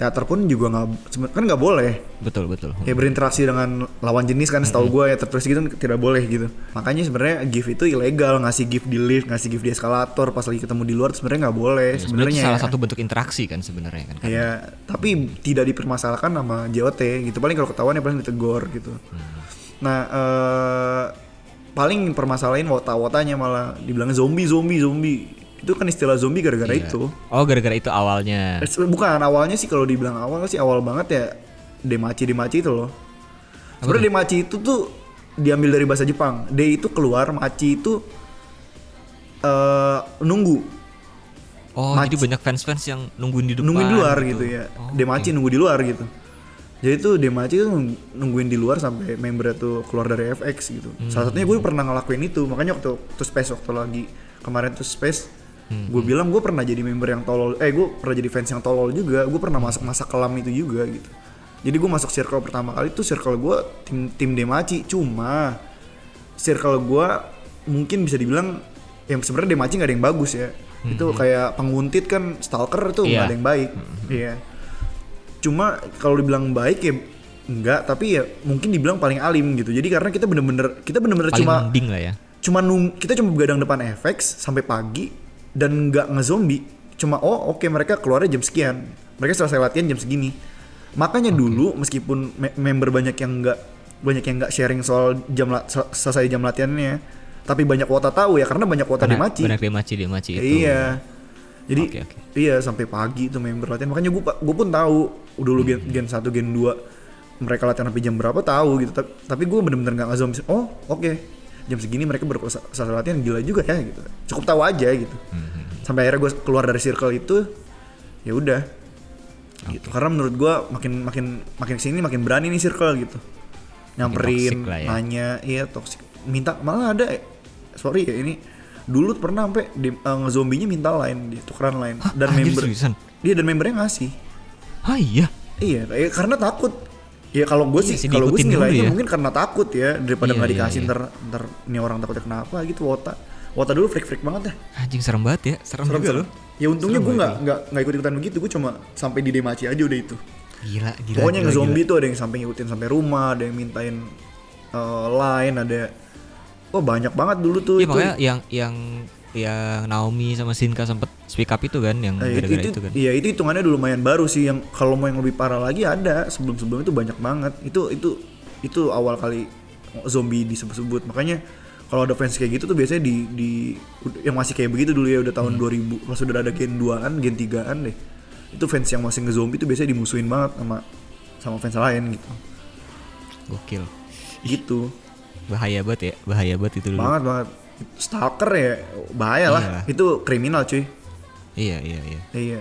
teater pun juga nggak kan nggak boleh. Betul betul. Ya berinteraksi dengan lawan jenis kan setahu gue ya tertulis gitu tidak boleh gitu. Makanya sebenarnya gift itu ilegal ngasih gift di lift, ngasih gift di eskalator pas lagi ketemu di luar sebenarnya nggak boleh. Ya, sebenarnya salah ya. satu bentuk interaksi kan sebenarnya kan. Ya, tapi tidak dipermasalahkan sama JOT gitu. Paling kalau ketahuan ya paling ditegur gitu. Nah, eh paling permasalahin wota-wotanya malah dibilangnya zombie, zombie, zombie. Itu kan istilah zombie gara-gara Iya. itu. Oh gara-gara itu awalnya. Bukan awalnya sih kalau dibilang awal sih awal banget ya Demachi Demachi itu loh. Sebenarnya Demachi itu tuh diambil dari bahasa Jepang. De itu keluar, machi itu eh nunggu. Oh Mac- jadi banyak fans-fans yang nungguin di depan. nungguin di luar gitu, ya. Oh, Demachi nunggu di luar gitu. Jadi tuh Demachi tuh nungguin di luar sampai membernya tuh keluar dari FX gitu. Hmm. Salah satunya gue pernah ngelakuin itu. Makanya waktu tuh space waktu lagi kemarin tuh space Hmm, gue bilang gue pernah jadi member yang tolol eh gue pernah jadi fans yang tolol juga gue pernah masuk masa kelam itu juga gitu. Jadi gue masuk circle pertama kali tuh circle gue tim tim Demachi cuma circle gue mungkin bisa dibilang yang sebenarnya Demachi nggak ada yang bagus ya. Itu kayak penguntit kan stalker tuh nggak Iya. ada yang baik. Iya. Cuma kalau dibilang baik ya enggak tapi ya mungkin dibilang paling alim gitu. Jadi karena kita bener-bener kita bener-bener cuma lah ya. cuma nung kita cuma begadang depan FX sampai pagi dan nggak ngezombie cuma oh oke mereka keluarnya jam sekian. Mereka selesai latihan jam segini. Makanya dulu meskipun me- member banyak yang nggak banyak yang nggak sharing soal jam sel- selesai jam latihannya tapi banyak kuota tahu ya karena banyak kuota di Karena maci Banyak demaci demaci itu. iya. Jadi Oke, oke. iya sampai pagi itu member latihan. Makanya gue gue pun tahu dulu gen gen satu gen 2 mereka latihan sampai jam berapa tahu gitu. Tapi, tapi gue bener-bener nggak ngezoom oh oke jam segini mereka selesai latihan gila juga ya gitu. Cukup tahu aja gitu. Sampai akhirnya gue keluar dari circle itu ya udah. Gitu. Karena menurut gue makin makin makin ke sini makin berani nih circle gitu. Nyamperin ya. nanya iya toxic. Minta malah ada eh, sorry ya ini dulu pernah sampai di, eh, ngezombinya minta lain dia tukeran lain. Hah, dan anjir, member seriusan? dia dan membernya ngasih. Ah iya. iya eh, karena takut ya kalau gue Iya sih kalau gue sih nilainya ya. mungkin karena takut ya daripada Iya, nggak iya, dikasih iya. ntar ntar ini orang takutnya kenapa gitu wota wota dulu freak freak banget ya Anjing serem banget ya. Serem, serem juga loh. ya untungnya gue nggak nggak nggak ikut ikutan begitu gue cuma sampai di demaci aja udah itu Gila, gila. pokoknya gila, ngezombie tuh ada yang sampai ngikutin sampai rumah ada yang mintain eh, line ada oh banyak banget dulu tuh Iya makanya yang yang yang Naomi sama Shinka sempet speak up itu kan yang Eh, gara-gara itu, itu, kan. Iya itu hitungannya udah lumayan baru sih yang kalau mau yang lebih parah lagi ada sebelum sebelum itu banyak banget itu itu itu awal kali zombie disebut-sebut makanya kalau ada fans kayak gitu tuh biasanya di di yang masih kayak begitu dulu ya udah tahun Hmm. 2000 pas udah ada gen 2-an gen 3-an deh itu fans yang masih nge-zombie tuh biasanya dimusuhin banget sama sama fans lain gitu Gokil. gitu Bahaya banget ya, bahaya banget itu dulu. banget banget stalker ya bahaya lah Iyalah. itu kriminal cuy Iya, iya, iya. iya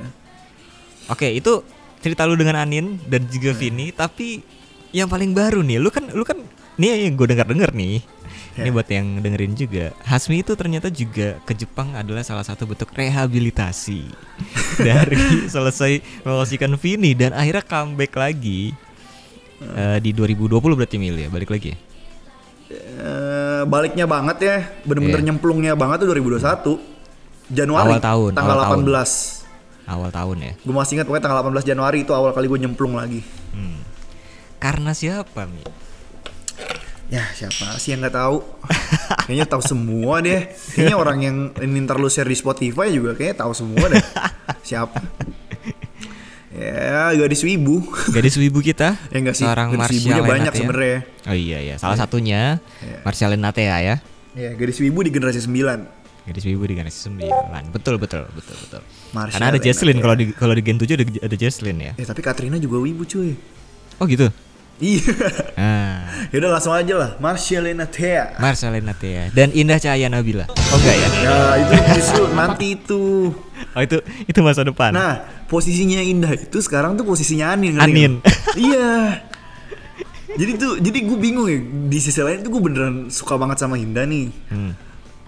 Oke, itu cerita lu dengan Anin dan juga Hmm. Vini, tapi yang paling baru nih, lu kan lu kan nih yang gue dengar-dengar nih. Ini Ya. buat yang dengerin juga. Hasmi itu ternyata juga ke Jepang adalah salah satu bentuk rehabilitasi dari selesai meloloskan Vini dan akhirnya comeback lagi Hmm. eh, di 2020 berarti Mil ya, balik lagi ya. Eh, baliknya banget ya bener-bener Iya. nyemplungnya banget tuh 2021 Januari Awal tahun, tanggal awal tahun. 18 Awal tahun ya. gue masih ingat pokoknya tanggal 18 Januari itu awal kali gue nyemplung lagi Hmm. Karena siapa, Mi? ya siapa sih yang nggak tahu kayaknya tahu semua deh kayaknya orang yang ini ntar lu share di Spotify juga kayaknya tahu semua deh siapa ya gadis wibu Gadis wibu kita, ya enggak sih seorang wibunya banyak Lenatea. sebenarnya Oh iya iya, salah satunya Iya. Marsha Lenatea ya. ya gadis wibu di generasi 9 Gadis wibu di generasi 9 Betul betul betul betul Marsha Karena ada. Jesslyn kalau di kalau di Gen 7 ada, ada Jesslyn ya ya tapi Katrina juga wibu cuy Oh gitu Iya. Nah, Yaudah langsung aja lah. Marcelina Thea. Marcelina Thea dan Indah Cahaya Nabila. Oh enggak ya? Ya itu justru nanti itu. Oh itu itu masa depan. Nah, posisinya Indah itu sekarang tuh posisinya Anin. Anin. iya. Jadi tuh, jadi gue bingung ya. Di sisi lain tuh gue beneran suka banget sama Indah nih. Hmm.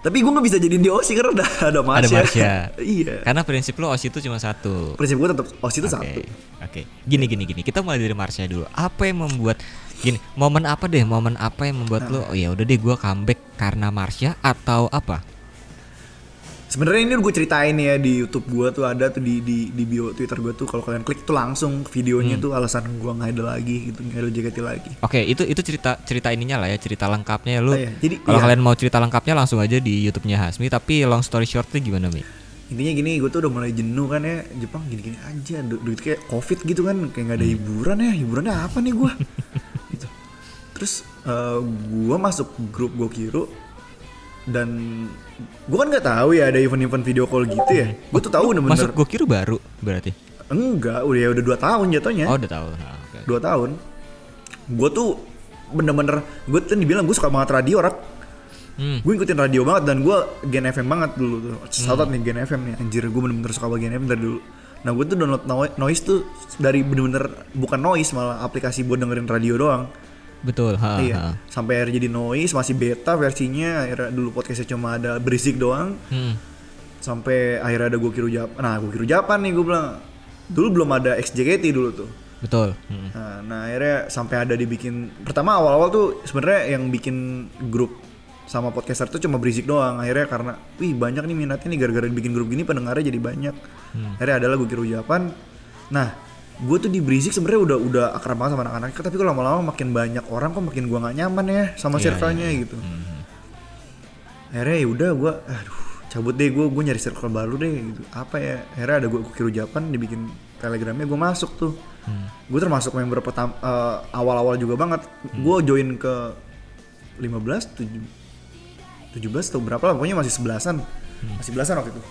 Tapi gue nggak bisa jadiin dia Osi karena udah ada Marsha. Ada Marsha. iya. Karena prinsip lo OSI itu cuma satu. Prinsip gue tetap Osi itu Oke, satu. Oke. Gini gini gini. Kita mulai dari Marsha dulu. Apa yang membuat gini? Momen apa deh? Momen apa yang membuat lo oh ya udah deh gua comeback karena Marsha atau apa? Sebenarnya ini gue ceritain ya di YouTube gue tuh ada tuh di di, di bio Twitter gue tuh kalau kalian klik tuh langsung videonya Hmm. tuh alasan gue nggak ada lagi gitu nggak ada JKT lagi. Oke, itu itu cerita cerita ininya lah ya, cerita lengkapnya lu. Oh, iya. Jadi, kalau iya. kalian mau cerita lengkapnya langsung aja di YouTube-nya Hasmi, tapi long story shortnya gimana, Mi? Intinya gini, gue tuh udah mulai jenuh kan ya Jepang gini-gini aja, du duit kayak covid gitu kan, kayak nggak ada hiburan ya, hiburannya apa nih gue? gitu. Terus gue masuk grup Gokiro dan gue kan nggak tahu ya ada event-event video call gitu ya. Gue tuh tahu bener-bener Masuk Gokiru baru berarti. enggak, udah ya udah dua tahun jatuhnya. Oh, udah tahu. Nah, oke. dua tahun gue tuh bener-bener gue tuh dibilang gue suka banget radio rak Hmm. gue ngikutin radio banget dan gue Gen FM banget dulu tuh Shoutout nih Gen FM nih anjir gue bener-bener suka banget Gen FM dari dulu nah gue tuh download no- noise tuh dari bener-bener bukan noise malah aplikasi buat dengerin radio doang Betul, ha, ha. iya sampai akhirnya jadi noise masih beta versinya akhirnya dulu podcastnya cuma ada berisik doang. Hmm. sampai akhirnya ada gue kiru Japan nah gue kiru Japan nih gue bilang. Dulu belum ada XJKT dulu tuh. Betul. Hmm. Nah, nah akhirnya sampai ada dibikin pertama awal-awal tuh sebenarnya yang bikin grup sama podcaster tuh cuma berisik doang. Akhirnya karena wih banyak nih minatnya nih gara-gara bikin grup gini pendengarnya jadi banyak. Akhirnya adalah gue kira Japan. Nah gue tuh di berisik sebenarnya udah udah akrab banget sama anak-anak tapi kalau lama-lama makin banyak orang kok makin gue nggak nyaman ya sama Iya, circle-nya gitu. Akhirnya ya udah gue aduh cabut deh gue gue nyari circle baru deh gitu. Apa ya? Akhirnya ada gue kira Japan dibikin telegramnya gue masuk tuh. Gue termasuk member pertama eh, awal-awal juga banget. Gue join ke 15 7 17 atau berapa lah pokoknya masih sebelasan. Masih belasan waktu itu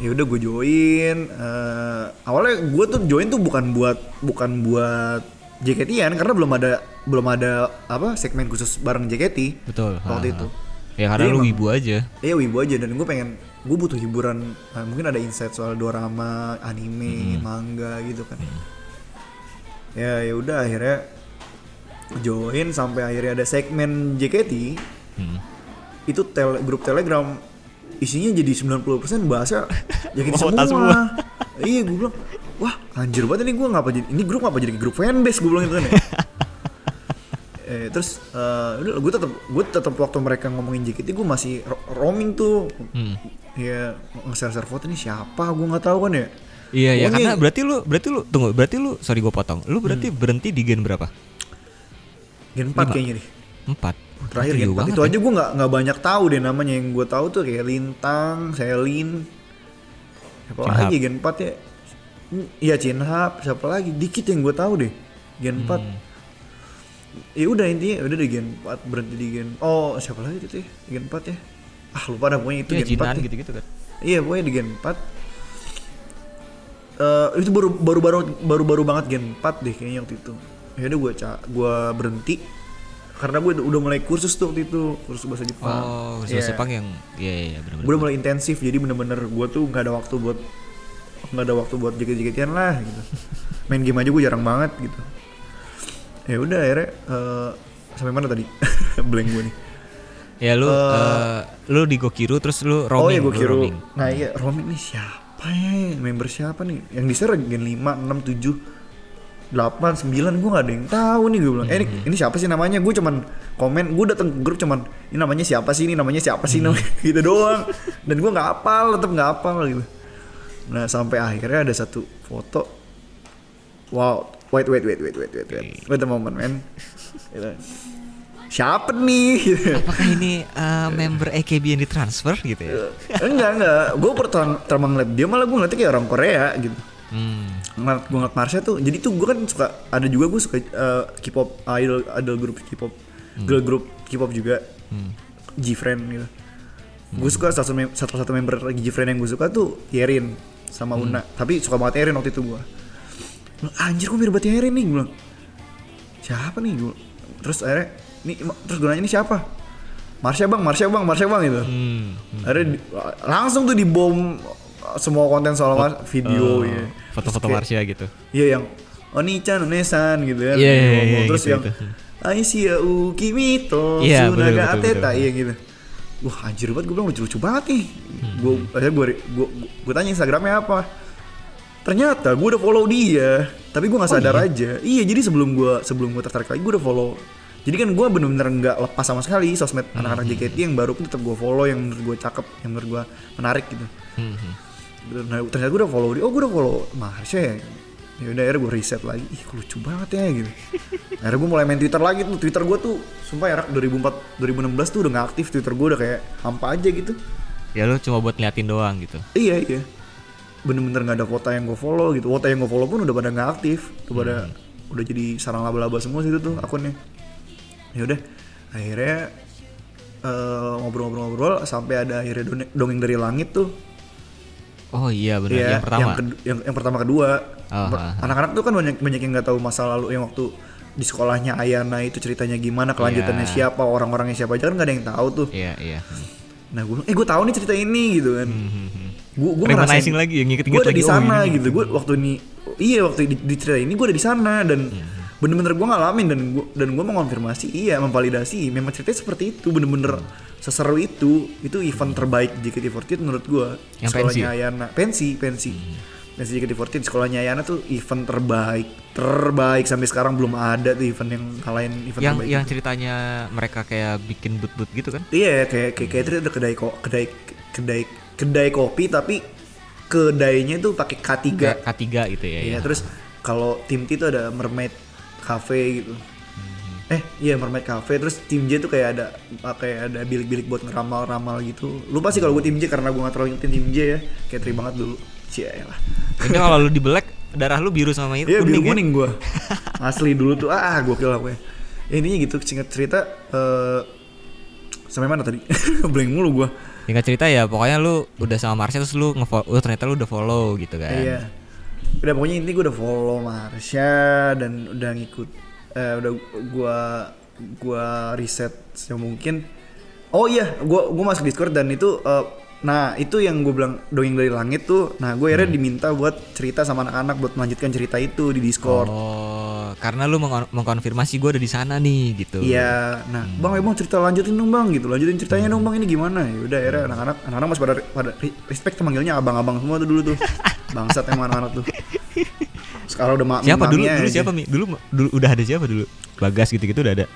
ya udah gue join eh, awalnya gue tuh join tuh bukan buat bukan buat JKT-an karena belum ada belum ada apa segmen khusus bareng JKT Betul. waktu ha. itu Ya karena Jadi lu emang- wibu aja. Iya wibu aja dan gue pengen gue butuh hiburan eh, mungkin ada insight soal dorama, anime, manga gitu kan. Ya ya udah akhirnya join sampai akhirnya ada segmen JKT Hmm. itu tel grup Telegram isinya jadi 90% bahasa jadi semua. semua. iya gue bilang, wah anjir banget ini gue apa jadi ini grup apa jadi grup fanbase gue bilang itu kan ya. eh, terus eh, uh, gue tetap gue tetap waktu mereka ngomongin JKT gue masih roaming tuh. Hmm. Ya nge-share foto ini siapa gue nggak tahu kan ya. Iya iya karena berarti lu berarti lu tunggu berarti lu sorry gue potong lu berarti hmm. berhenti di gen berapa? Gen empat kayaknya nih. 4 terakhir 4 banget itu ya. aja gue nggak nggak banyak tahu deh namanya yang gue tahu tuh kayak Lintang Selin siapa Chinhap. lagi Gen 4 ya Iya Chinhap siapa lagi dikit yang gue tahu deh Gen 4 Hmm. ya udah intinya udah di Gen 4 berhenti di Gen oh siapa lagi itu ya Gen 4 ya ah lupa dah pokoknya itu Iya, Gen 4 Jinan deh. gitu-gitu kan. Iya, pokoknya di Gen 4. Eh itu baru baru baru baru baru banget Gen 4 deh kayaknya waktu itu. Ya udah ca gua berhenti karena gue udah mulai kursus tuh waktu itu, kursus bahasa Jepang. Oh, Iya. yeah. Jepang yang iya iya iya, benar Gue udah mulai intensif jadi bener-bener gue tuh nggak ada waktu buat nggak ada waktu buat jaket-jaketian lah gitu. Main game aja gue jarang banget gitu. Ya udah akhirnya eh, sampai mana tadi? Blank gue nih. Ya lu eh, lu di Gokiru terus lu roaming. oh iya roaming. Nah iya roaming nih siapa ya? Member siapa nih? Yang di share gen 5, 6, 7 8, 9 gue gak ada yang tahu nih gue bilang Eh ini, Hmm. ini siapa sih namanya? Gue cuman komen Gue dateng ke grup cuman Ini namanya siapa sih? Ini namanya siapa sih? Hmm. Namanya gitu doang Dan gue gak hafal Tetep gak hafal gitu Nah sampai akhirnya ada satu foto Wow Wait wait wait wait wait wait wait Wait a moment man Gitu. Siapa nih? Gitu. Apakah ini eh, member AKB yang ditransfer gitu ya? enggak enggak gue pertama pertama ngeliat dia malah gue ngeliatnya kayak orang Korea gitu Hmm. Ngeliat gue ngeliat Marsha tuh jadi tuh gue kan suka ada juga gue suka eh, K-pop idol idol grup K-pop girl group K-pop juga. Hmm. G-Friend gitu. Gue suka satu, mem- satu satu member G-Friend yang gue suka tuh Yerin sama Una. Tapi suka banget Yerin waktu itu gue anjir gue mirip banget Yerin nih? Gue bilang siapa nih? Gua- terus akhirnya nih terus gue nanya ini siapa? Marsha bang Marsha bang Marsha bang gitu. Hmm. akhirnya di- langsung tuh dibom semua konten soal Mar- video Oh, ya Foto-foto Terus Marsha gitu. kayak, iya yang Oni-chan Onesan gitu kan Iya, iya, Ngomong. iya, terus gitu, yang gitu. Aisia u Kimito Iya, betul, Sunaga betul, Ateta iya gitu Wah anjir banget gue bilang lucu-lucu banget nih Hmm. Gue akhirnya gue gue gue tanya Instagramnya apa Ternyata gue udah follow dia Tapi gue Oh, gak sadar aja Iya jadi sebelum gue sebelum gue tertarik lagi gue udah follow jadi kan gue bener-bener nggak lepas sama sekali sosmed Hmm. anak-anak JKT yang baru pun tetap gue follow yang menurut gue cakep, yang menurut gue menarik gitu. Hmm, hmm. Gitu. Nah, ternyata gue udah follow dia, oh gue udah follow Marsha ya. Ya udah akhirnya gue riset lagi, ih lucu banget ya gitu. akhirnya gue mulai main Twitter lagi tuh, Twitter gue tuh sumpah ya Rak, 2004 2016 tuh udah gak aktif Twitter gue udah kayak hampa aja gitu. Ya lu cuma buat ngeliatin doang gitu. Iya iya, bener-bener gak ada kota yang gue follow gitu. Kota yang gue follow pun udah pada gak aktif, udah pada udah jadi sarang laba-laba semua situ tuh akunnya. Ya udah, akhirnya eh, ngobrol-ngobrol-ngobrol sampai ada akhirnya dongeng dari langit tuh Oh iya benar. Iya, yang pertama. Yang, kedu- yang, yang pertama kedua. Oh. Anak-anak tuh kan banyak banyak yang nggak tahu masa lalu yang waktu di sekolahnya Ayana itu ceritanya gimana, kelanjutannya Iya. siapa, orang-orangnya siapa aja kan nggak ada yang tahu tuh. Iya iya. Nah gue, eh gue tahu nih cerita ini gitu kan. Hmm, hmm, hmm. Gue gue Reminiscing lagi, ya, nginget-nginget Gue ada di oh, sana ini. gitu. Gue waktu ini, iya waktu di, di cerita ini gue ada di sana dan Hmm, bener-bener gue ngalamin dan gue dan gue mengonfirmasi iya memvalidasi memang ceritanya seperti itu bener-bener seseru itu itu event terbaik JKT48 menurut gue Yang sekolahnya pensi? Hmm. Ayana pensi pensi pensi JKT48 sekolahnya Ayana tuh event terbaik terbaik sampai sekarang belum ada tuh event yang kalahin event Yang terbaik yang itu. ceritanya mereka kayak bikin but-but gitu kan? iya kayak kayak kayak itu ada kedai kok kedai kedai kedai kopi tapi kedainya tuh pakai K3 Kayak K3 gitu ya. Iya, ya. terus kalau tim T itu ada Mermaid Cafe gitu. Eh, iya Mermaid Cafe terus tim J tuh kayak ada kayak ada bilik-bilik buat ngeramal-ramal gitu. Lupa sih kalau gue tim J karena gue gak terlalu ngikutin tim J ya. Kayak tri banget dulu. Cia lah. Ini kalau lu di black darah lu biru sama itu Iya, biru kuning ya? kuning gue. Asli dulu tuh ah gokil apa ya. Intinya gitu singkat cerita eh sampai mana tadi? Blank mulu gue. Singkat cerita ya pokoknya lu udah sama Marsha terus lu nge oh ternyata lu udah follow gitu kan. Iya. Udah pokoknya intinya gue udah follow Marsha dan udah ngikut eh udah gua gua riset semungkin. Oh iya, gua gua masuk Discord dan itu eh, nah itu yang gue bilang dongeng dari langit tuh. Nah, gue akhirnya diminta buat cerita sama anak-anak buat melanjutkan cerita itu di Discord. Oh, karena lu meng- mengkonfirmasi gue ada di sana nih gitu. Iya, nah bang emang cerita lanjutin dong bang gitu, lanjutin ceritanya dong bang ini gimana ya udah akhirnya anak-anak anak-anak masih pada pada re- respect tuh manggilnya abang-abang semua tuh dulu tuh, bangsat emang anak-anak tuh. Sekarang udah mak Siapa dulu? Dulu aja. siapa Mi? Dulu dulu udah ada siapa dulu? Bagas gitu-gitu udah ada.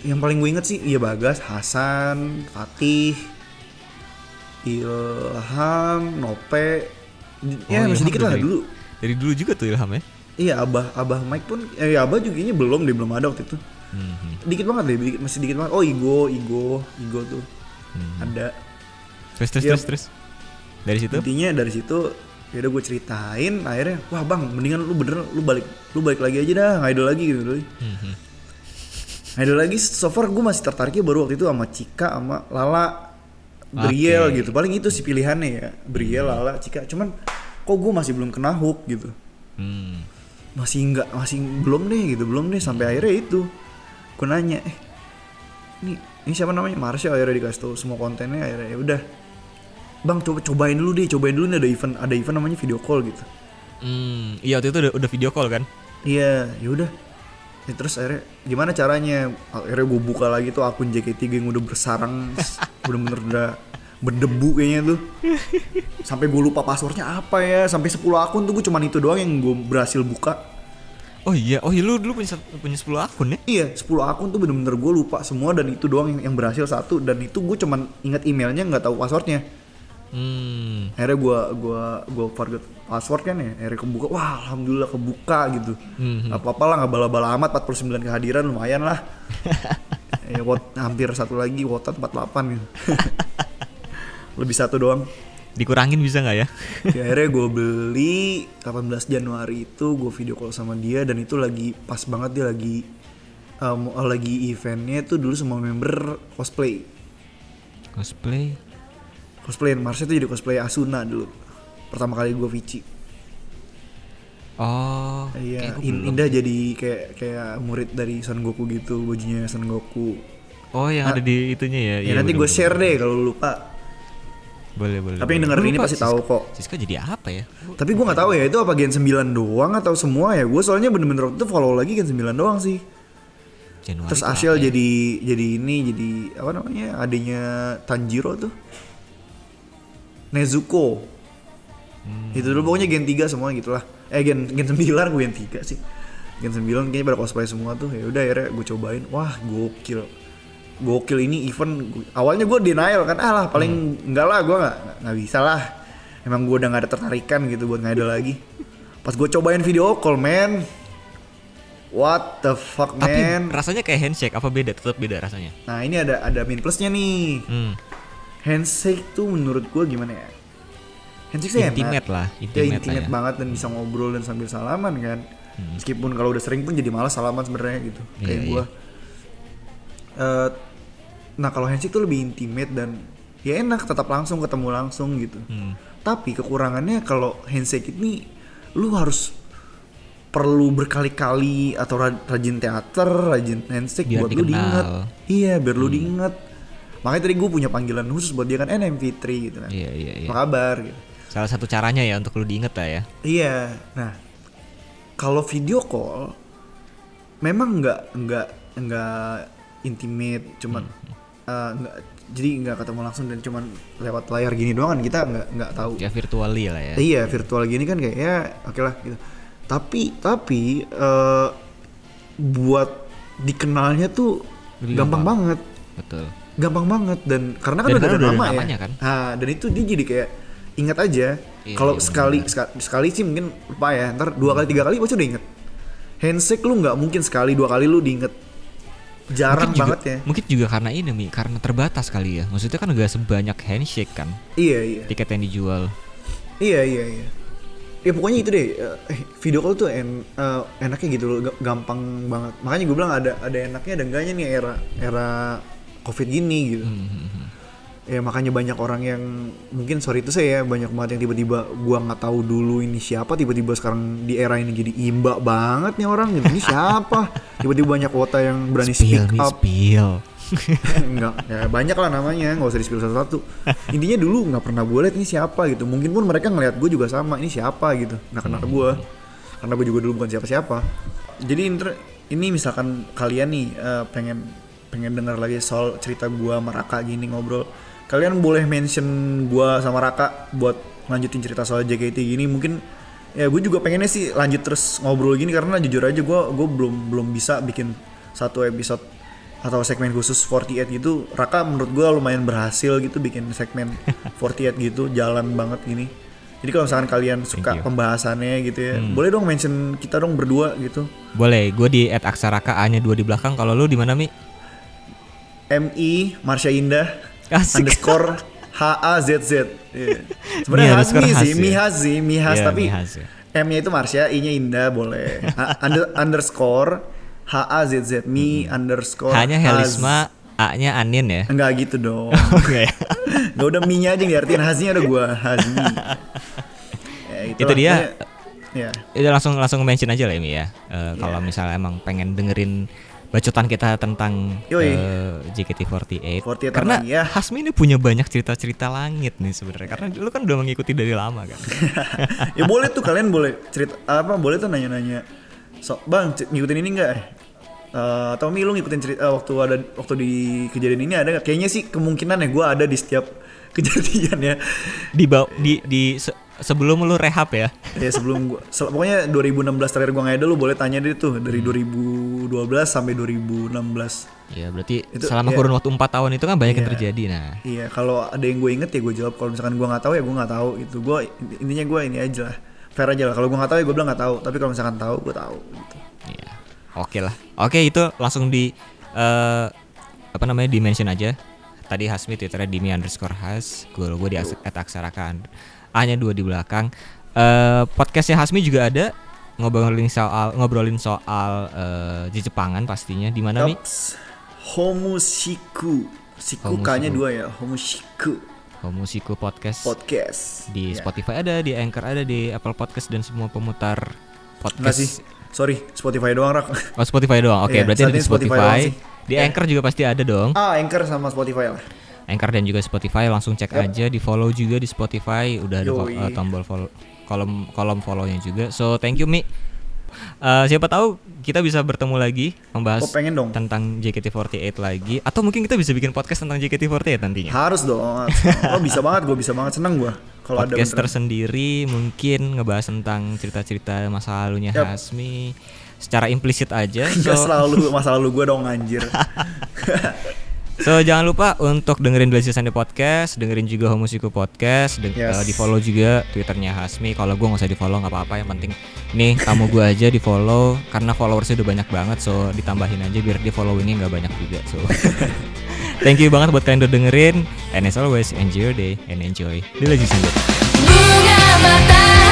Yang paling gue inget sih iya Bagas, Hasan, Fatih, Ilham, Nope, ya Oh, masih Ilham dikit lah dari- dulu. Dari dulu juga tuh Ilham ya. Iya Abah, Abah Mike pun, eh Abah juga kayaknya belum deh belum ada waktu itu. Hmm. Dikit banget deh, dikit, masih dikit banget. Oh Igo, Igo, Igo tuh Hmm. ada. Terus terus Yep. terus terus. Dari situ? Intinya dari situ ya udah gue ceritain akhirnya wah bang mendingan lu bener lu balik lu balik lagi aja dah ngidol lagi gitu dulu Hmm, hmm. ngidol lagi so far gue masih tertariknya baru waktu itu sama Cika sama Lala Briel Oke. gitu. Paling itu sih pilihannya ya Briel Lala Cika. Cuman kok gue masih belum kena hook gitu. Hmm. masih nggak masih belum deh gitu belum deh. Sampai akhirnya itu gue nanya eh ini ini siapa namanya? Marsha akhirnya dikasih tahu semua kontennya akhirnya ya udah bang coba cobain dulu deh cobain dulu nih ada event ada event namanya video call gitu Hmm, iya waktu itu udah, udah video call kan? iya ya udah Ya, terus akhirnya gimana caranya akhirnya gue buka lagi tuh akun JKT yang udah bersarang bener-bener udah berdebu kayaknya tuh sampai gue lupa passwordnya apa ya sampai 10 akun tuh gue cuman itu doang yang gue berhasil buka Oh iya, oh iya lu dulu punya punya 10 akun ya? Iya, 10 akun tuh bener-bener gue lupa semua dan itu doang yang, yang berhasil satu dan itu gue cuman ingat emailnya nggak tahu passwordnya. Hmm. Akhirnya gue gua gua forget password kan ya, akhirnya kebuka, wah alhamdulillah kebuka gitu. Hmm. Gak apa-apa lah, nggak bala-bala amat 49 kehadiran lumayan lah. ya, wot, hampir satu lagi wotan 48 gitu. Lebih satu doang. Dikurangin bisa nggak ya? Ya, akhirnya gue beli 18 Januari itu gue video call sama dia dan itu lagi pas banget dia lagi um, lagi eventnya tuh dulu semua member cosplay Cosplay. Cosplay Marsha tuh jadi cosplay Asuna dulu pertama kali gue Vici Oh, Iya, In-. Indah jadi kayak kayak murid dari Son Goku gitu, bajunya Son Goku. Oh, yang ada di itunya ya. Ya, Iya, nanti gue share deh kalau lu lupa. Boleh, boleh. Tapi yang boleh. denger ini pasti Siska- tahu kok. Siska jadi apa ya? Tapi gue nggak tahu ya itu apa Gen 9 doang atau semua ya. Gue soalnya bener-bener waktu itu follow lagi Gen 9 doang sih. Januari. Terus apa ya? jadi jadi ini jadi apa namanya adanya Tanjiro tuh. Nezuko. Hmm. Itu dulu pokoknya Gen 3 semua gitulah. Eh Gen Gen 9 gue Gen 3 sih. Gen 9 kayaknya pada cosplay semua tuh. Ya udah akhirnya gue cobain. Wah, gokil. Gokil ini event awalnya gue denial kan ah lah paling Hmm. enggak lah gue nggak nggak bisa lah emang gue udah nggak ada tertarikan gitu buat ngidol lagi pas gue cobain video call man what the fuck Tapi man rasanya kayak handshake apa beda? Tetap beda rasanya. Nah ini ada ada min plusnya nih. Hmm. Handshake tuh menurut gua gimana ya? Handshake sih enak. Intimate lah, Ya intimate lah intimate ya. Hmm. banget dan bisa ngobrol dan sambil salaman kan. Meskipun kalau udah sering pun jadi malas salaman sebenarnya gitu. Iya, Kayak gua. Eh, nah kalau handshake tuh lebih intimate dan ya enak tetap langsung ketemu langsung gitu. Hmm. Tapi kekurangannya kalau handshake ini lu harus perlu berkali-kali atau ra- rajin teater, rajin handshake Biar buat lu dikenal. diinget. Iya, biar lu diinget. Makanya tadi gue punya panggilan khusus buat dia kan NMV3 gitu kan. Iya, iya, iya. Apa kabar gitu. Salah satu caranya ya untuk lu diinget lah ya. Iya. Nah, kalau video call memang nggak nggak nggak intimate, cuman eh, nggak jadi nggak ketemu langsung dan cuman lewat layar gini doang kan kita nggak nggak tahu. Ya virtually lah ya. Iya virtual gini kan kayak ya oke lah gitu. Tapi tapi eh, buat dikenalnya tuh Lebih gampang, gampang. banget, Betul. Gampang banget dan karena kan Dan udah ada udah ada nama ya. namanya kan. Nah, dan itu dia jadi kayak ingat aja. Iya, Kalau iya, sekali sekali sih mungkin lupa ya. Ntar dua kali tiga kali pasti udah inget. Handshake lu nggak mungkin sekali dua kali lu diinget. Jarang mungkin juga, banget ya. Mungkin juga karena ini Mi, karena terbatas kali ya. Maksudnya kan gak sebanyak handshake kan Iya iya. tiket yang dijual. Iya iya iya. Ya pokoknya itu deh. eh, video call tuh en, eh, enaknya gitu loh, ga- gampang banget. Makanya gue bilang ada ada enaknya ada enggaknya nih era era covid gini gitu. Hmm, Ya makanya banyak orang yang mungkin sorry itu saya ya banyak banget yang tiba-tiba gua nggak tahu dulu ini siapa tiba-tiba sekarang di era ini jadi imba banget nih orang gitu. Ini siapa? Tiba-tiba banyak kota yang berani Spill, speak up. spill. Enggak, ya banyak lah namanya, nggak usah di spill satu-satu. Intinya dulu nggak pernah gue lihat ini siapa gitu. Mungkin pun mereka ngelihat gue juga sama, ini siapa gitu. Nah kenal gue, karena gue juga dulu bukan siapa-siapa. Jadi inter- ini misalkan kalian nih eh, pengen pengen dengar lagi soal cerita gue sama Raka gini ngobrol, kalian boleh mention gue sama Raka buat lanjutin cerita soal JKT gini. Mungkin ya gue juga pengennya sih lanjut terus ngobrol gini karena jujur aja gue gue belum belum bisa bikin satu episode atau segmen khusus 48 gitu Raka menurut gue lumayan berhasil gitu bikin segmen 48 gitu jalan banget gini jadi kalau misalkan kalian suka. Hmm. pembahasannya gitu ya boleh dong mention kita dong berdua gitu Boleh, gue di at aksaraka A-nya dua di belakang. Kalau lu di mana Mi? MI Marsha Indah Asik. underscore H A Z Z Iya. sebenarnya Mi Hazmi sih ya? Mihaz sih Mihaz Iya, tapi Mihaz ya. M nya itu Marsha I nya Indah boleh under, underscore H A Z Z Mi underscore Hanya. Helisma, A-nya Anin ya. Enggak gitu dong Oke. Gak udah minyak aja yang diartiin Hazmi ada gua Hazmi ya, Itu itulah. dia. Ya Itu langsung langsung mention aja lah Mi ya. Eh, Kalau misalnya emang pengen dengerin bacotan kita tentang Yoi. eh, JKT48. 48 Karena ya. Hasmi ini punya banyak cerita-cerita langit nih sebenarnya. Karena lu kan udah mengikuti dari lama kan. ya boleh tuh kalian boleh cerita apa boleh tuh nanya-nanya so bang ngikutin ini enggak Eh atau Mi lu ngikutin cerita eh, waktu ada waktu di kejadian ini ada nggak kayaknya sih kemungkinan ya gue ada di setiap kejadian ya di di di se- sebelum lu rehab ya. ya sebelum gua sel- pokoknya 2016 terakhir gue ngedel lu boleh tanya deh tuh dari 2012 sampai 2016 Ya berarti Itu, selama ya. kurun waktu 4 tahun itu kan banyak yang Iya. terjadi. Nah, Iya, kalau ada yang gue inget ya gue jawab. Kalau misalkan gue nggak tahu ya gue nggak tahu. Itu gue intinya gue ini aja lah, fair aja lah. Kalau gue nggak tahu ya gue bilang nggak tahu. Tapi kalau misalkan tahu gue tahu. Gitu. Iya. Oke lah. Oke itu langsung di eh apa namanya dimension aja. Tadi Hasmi twitternya Dimi underscore Has. Gue gue di at aksarakan. A-nya dua di belakang. Eh podcastnya Hasmi juga ada ngobrolin soal ngobrolin soal eh di Jepangan pastinya. Di mana mi? Tops Homushiku. Siku. K-nya dua ya. Homushiku Homusiko Podcast. Podcast. di Ya. Spotify ada, di Anchor ada, di Apple Podcast dan semua pemutar podcast sih. Sorry, Spotify doang rak. Oh Spotify doang. Oke, Iya, berarti saat ada di Spotify Spotify. Di Iya. Anchor juga pasti ada dong. Ah, Anchor sama Spotify lah. Anchor dan juga Spotify langsung cek Yap. aja di follow juga di Spotify udah ada Yoi. uh, tombol follow kolom kolom follownya juga so thank you Mi Uh, siapa tahu kita bisa bertemu lagi membahas Oh, pengen dong. tentang JKT48 lagi atau mungkin kita bisa bikin podcast tentang JKT48 nantinya Harus dong. Oh, bisa banget, gue bisa banget seneng gue. Kalau ada podcast tersendiri mungkin ngebahas tentang cerita-cerita masa lalunya Yap. Hasmi secara implisit aja Gak so, selalu masa lalu gue dong anjir. So jangan lupa untuk dengerin Blazing Sunday Podcast, dengerin juga Homusiko Podcast, deng- Yes. eh, di follow juga Twitternya Hasmi. Kalau gue nggak usah di follow nggak apa-apa, yang penting nih tamu gue aja di follow karena followersnya udah banyak banget, so ditambahin aja biar dia followingnya nggak banyak juga. So thank you banget buat kalian udah dengerin, and as always enjoy your day and enjoy the Blazing Sunday. Bunga matahari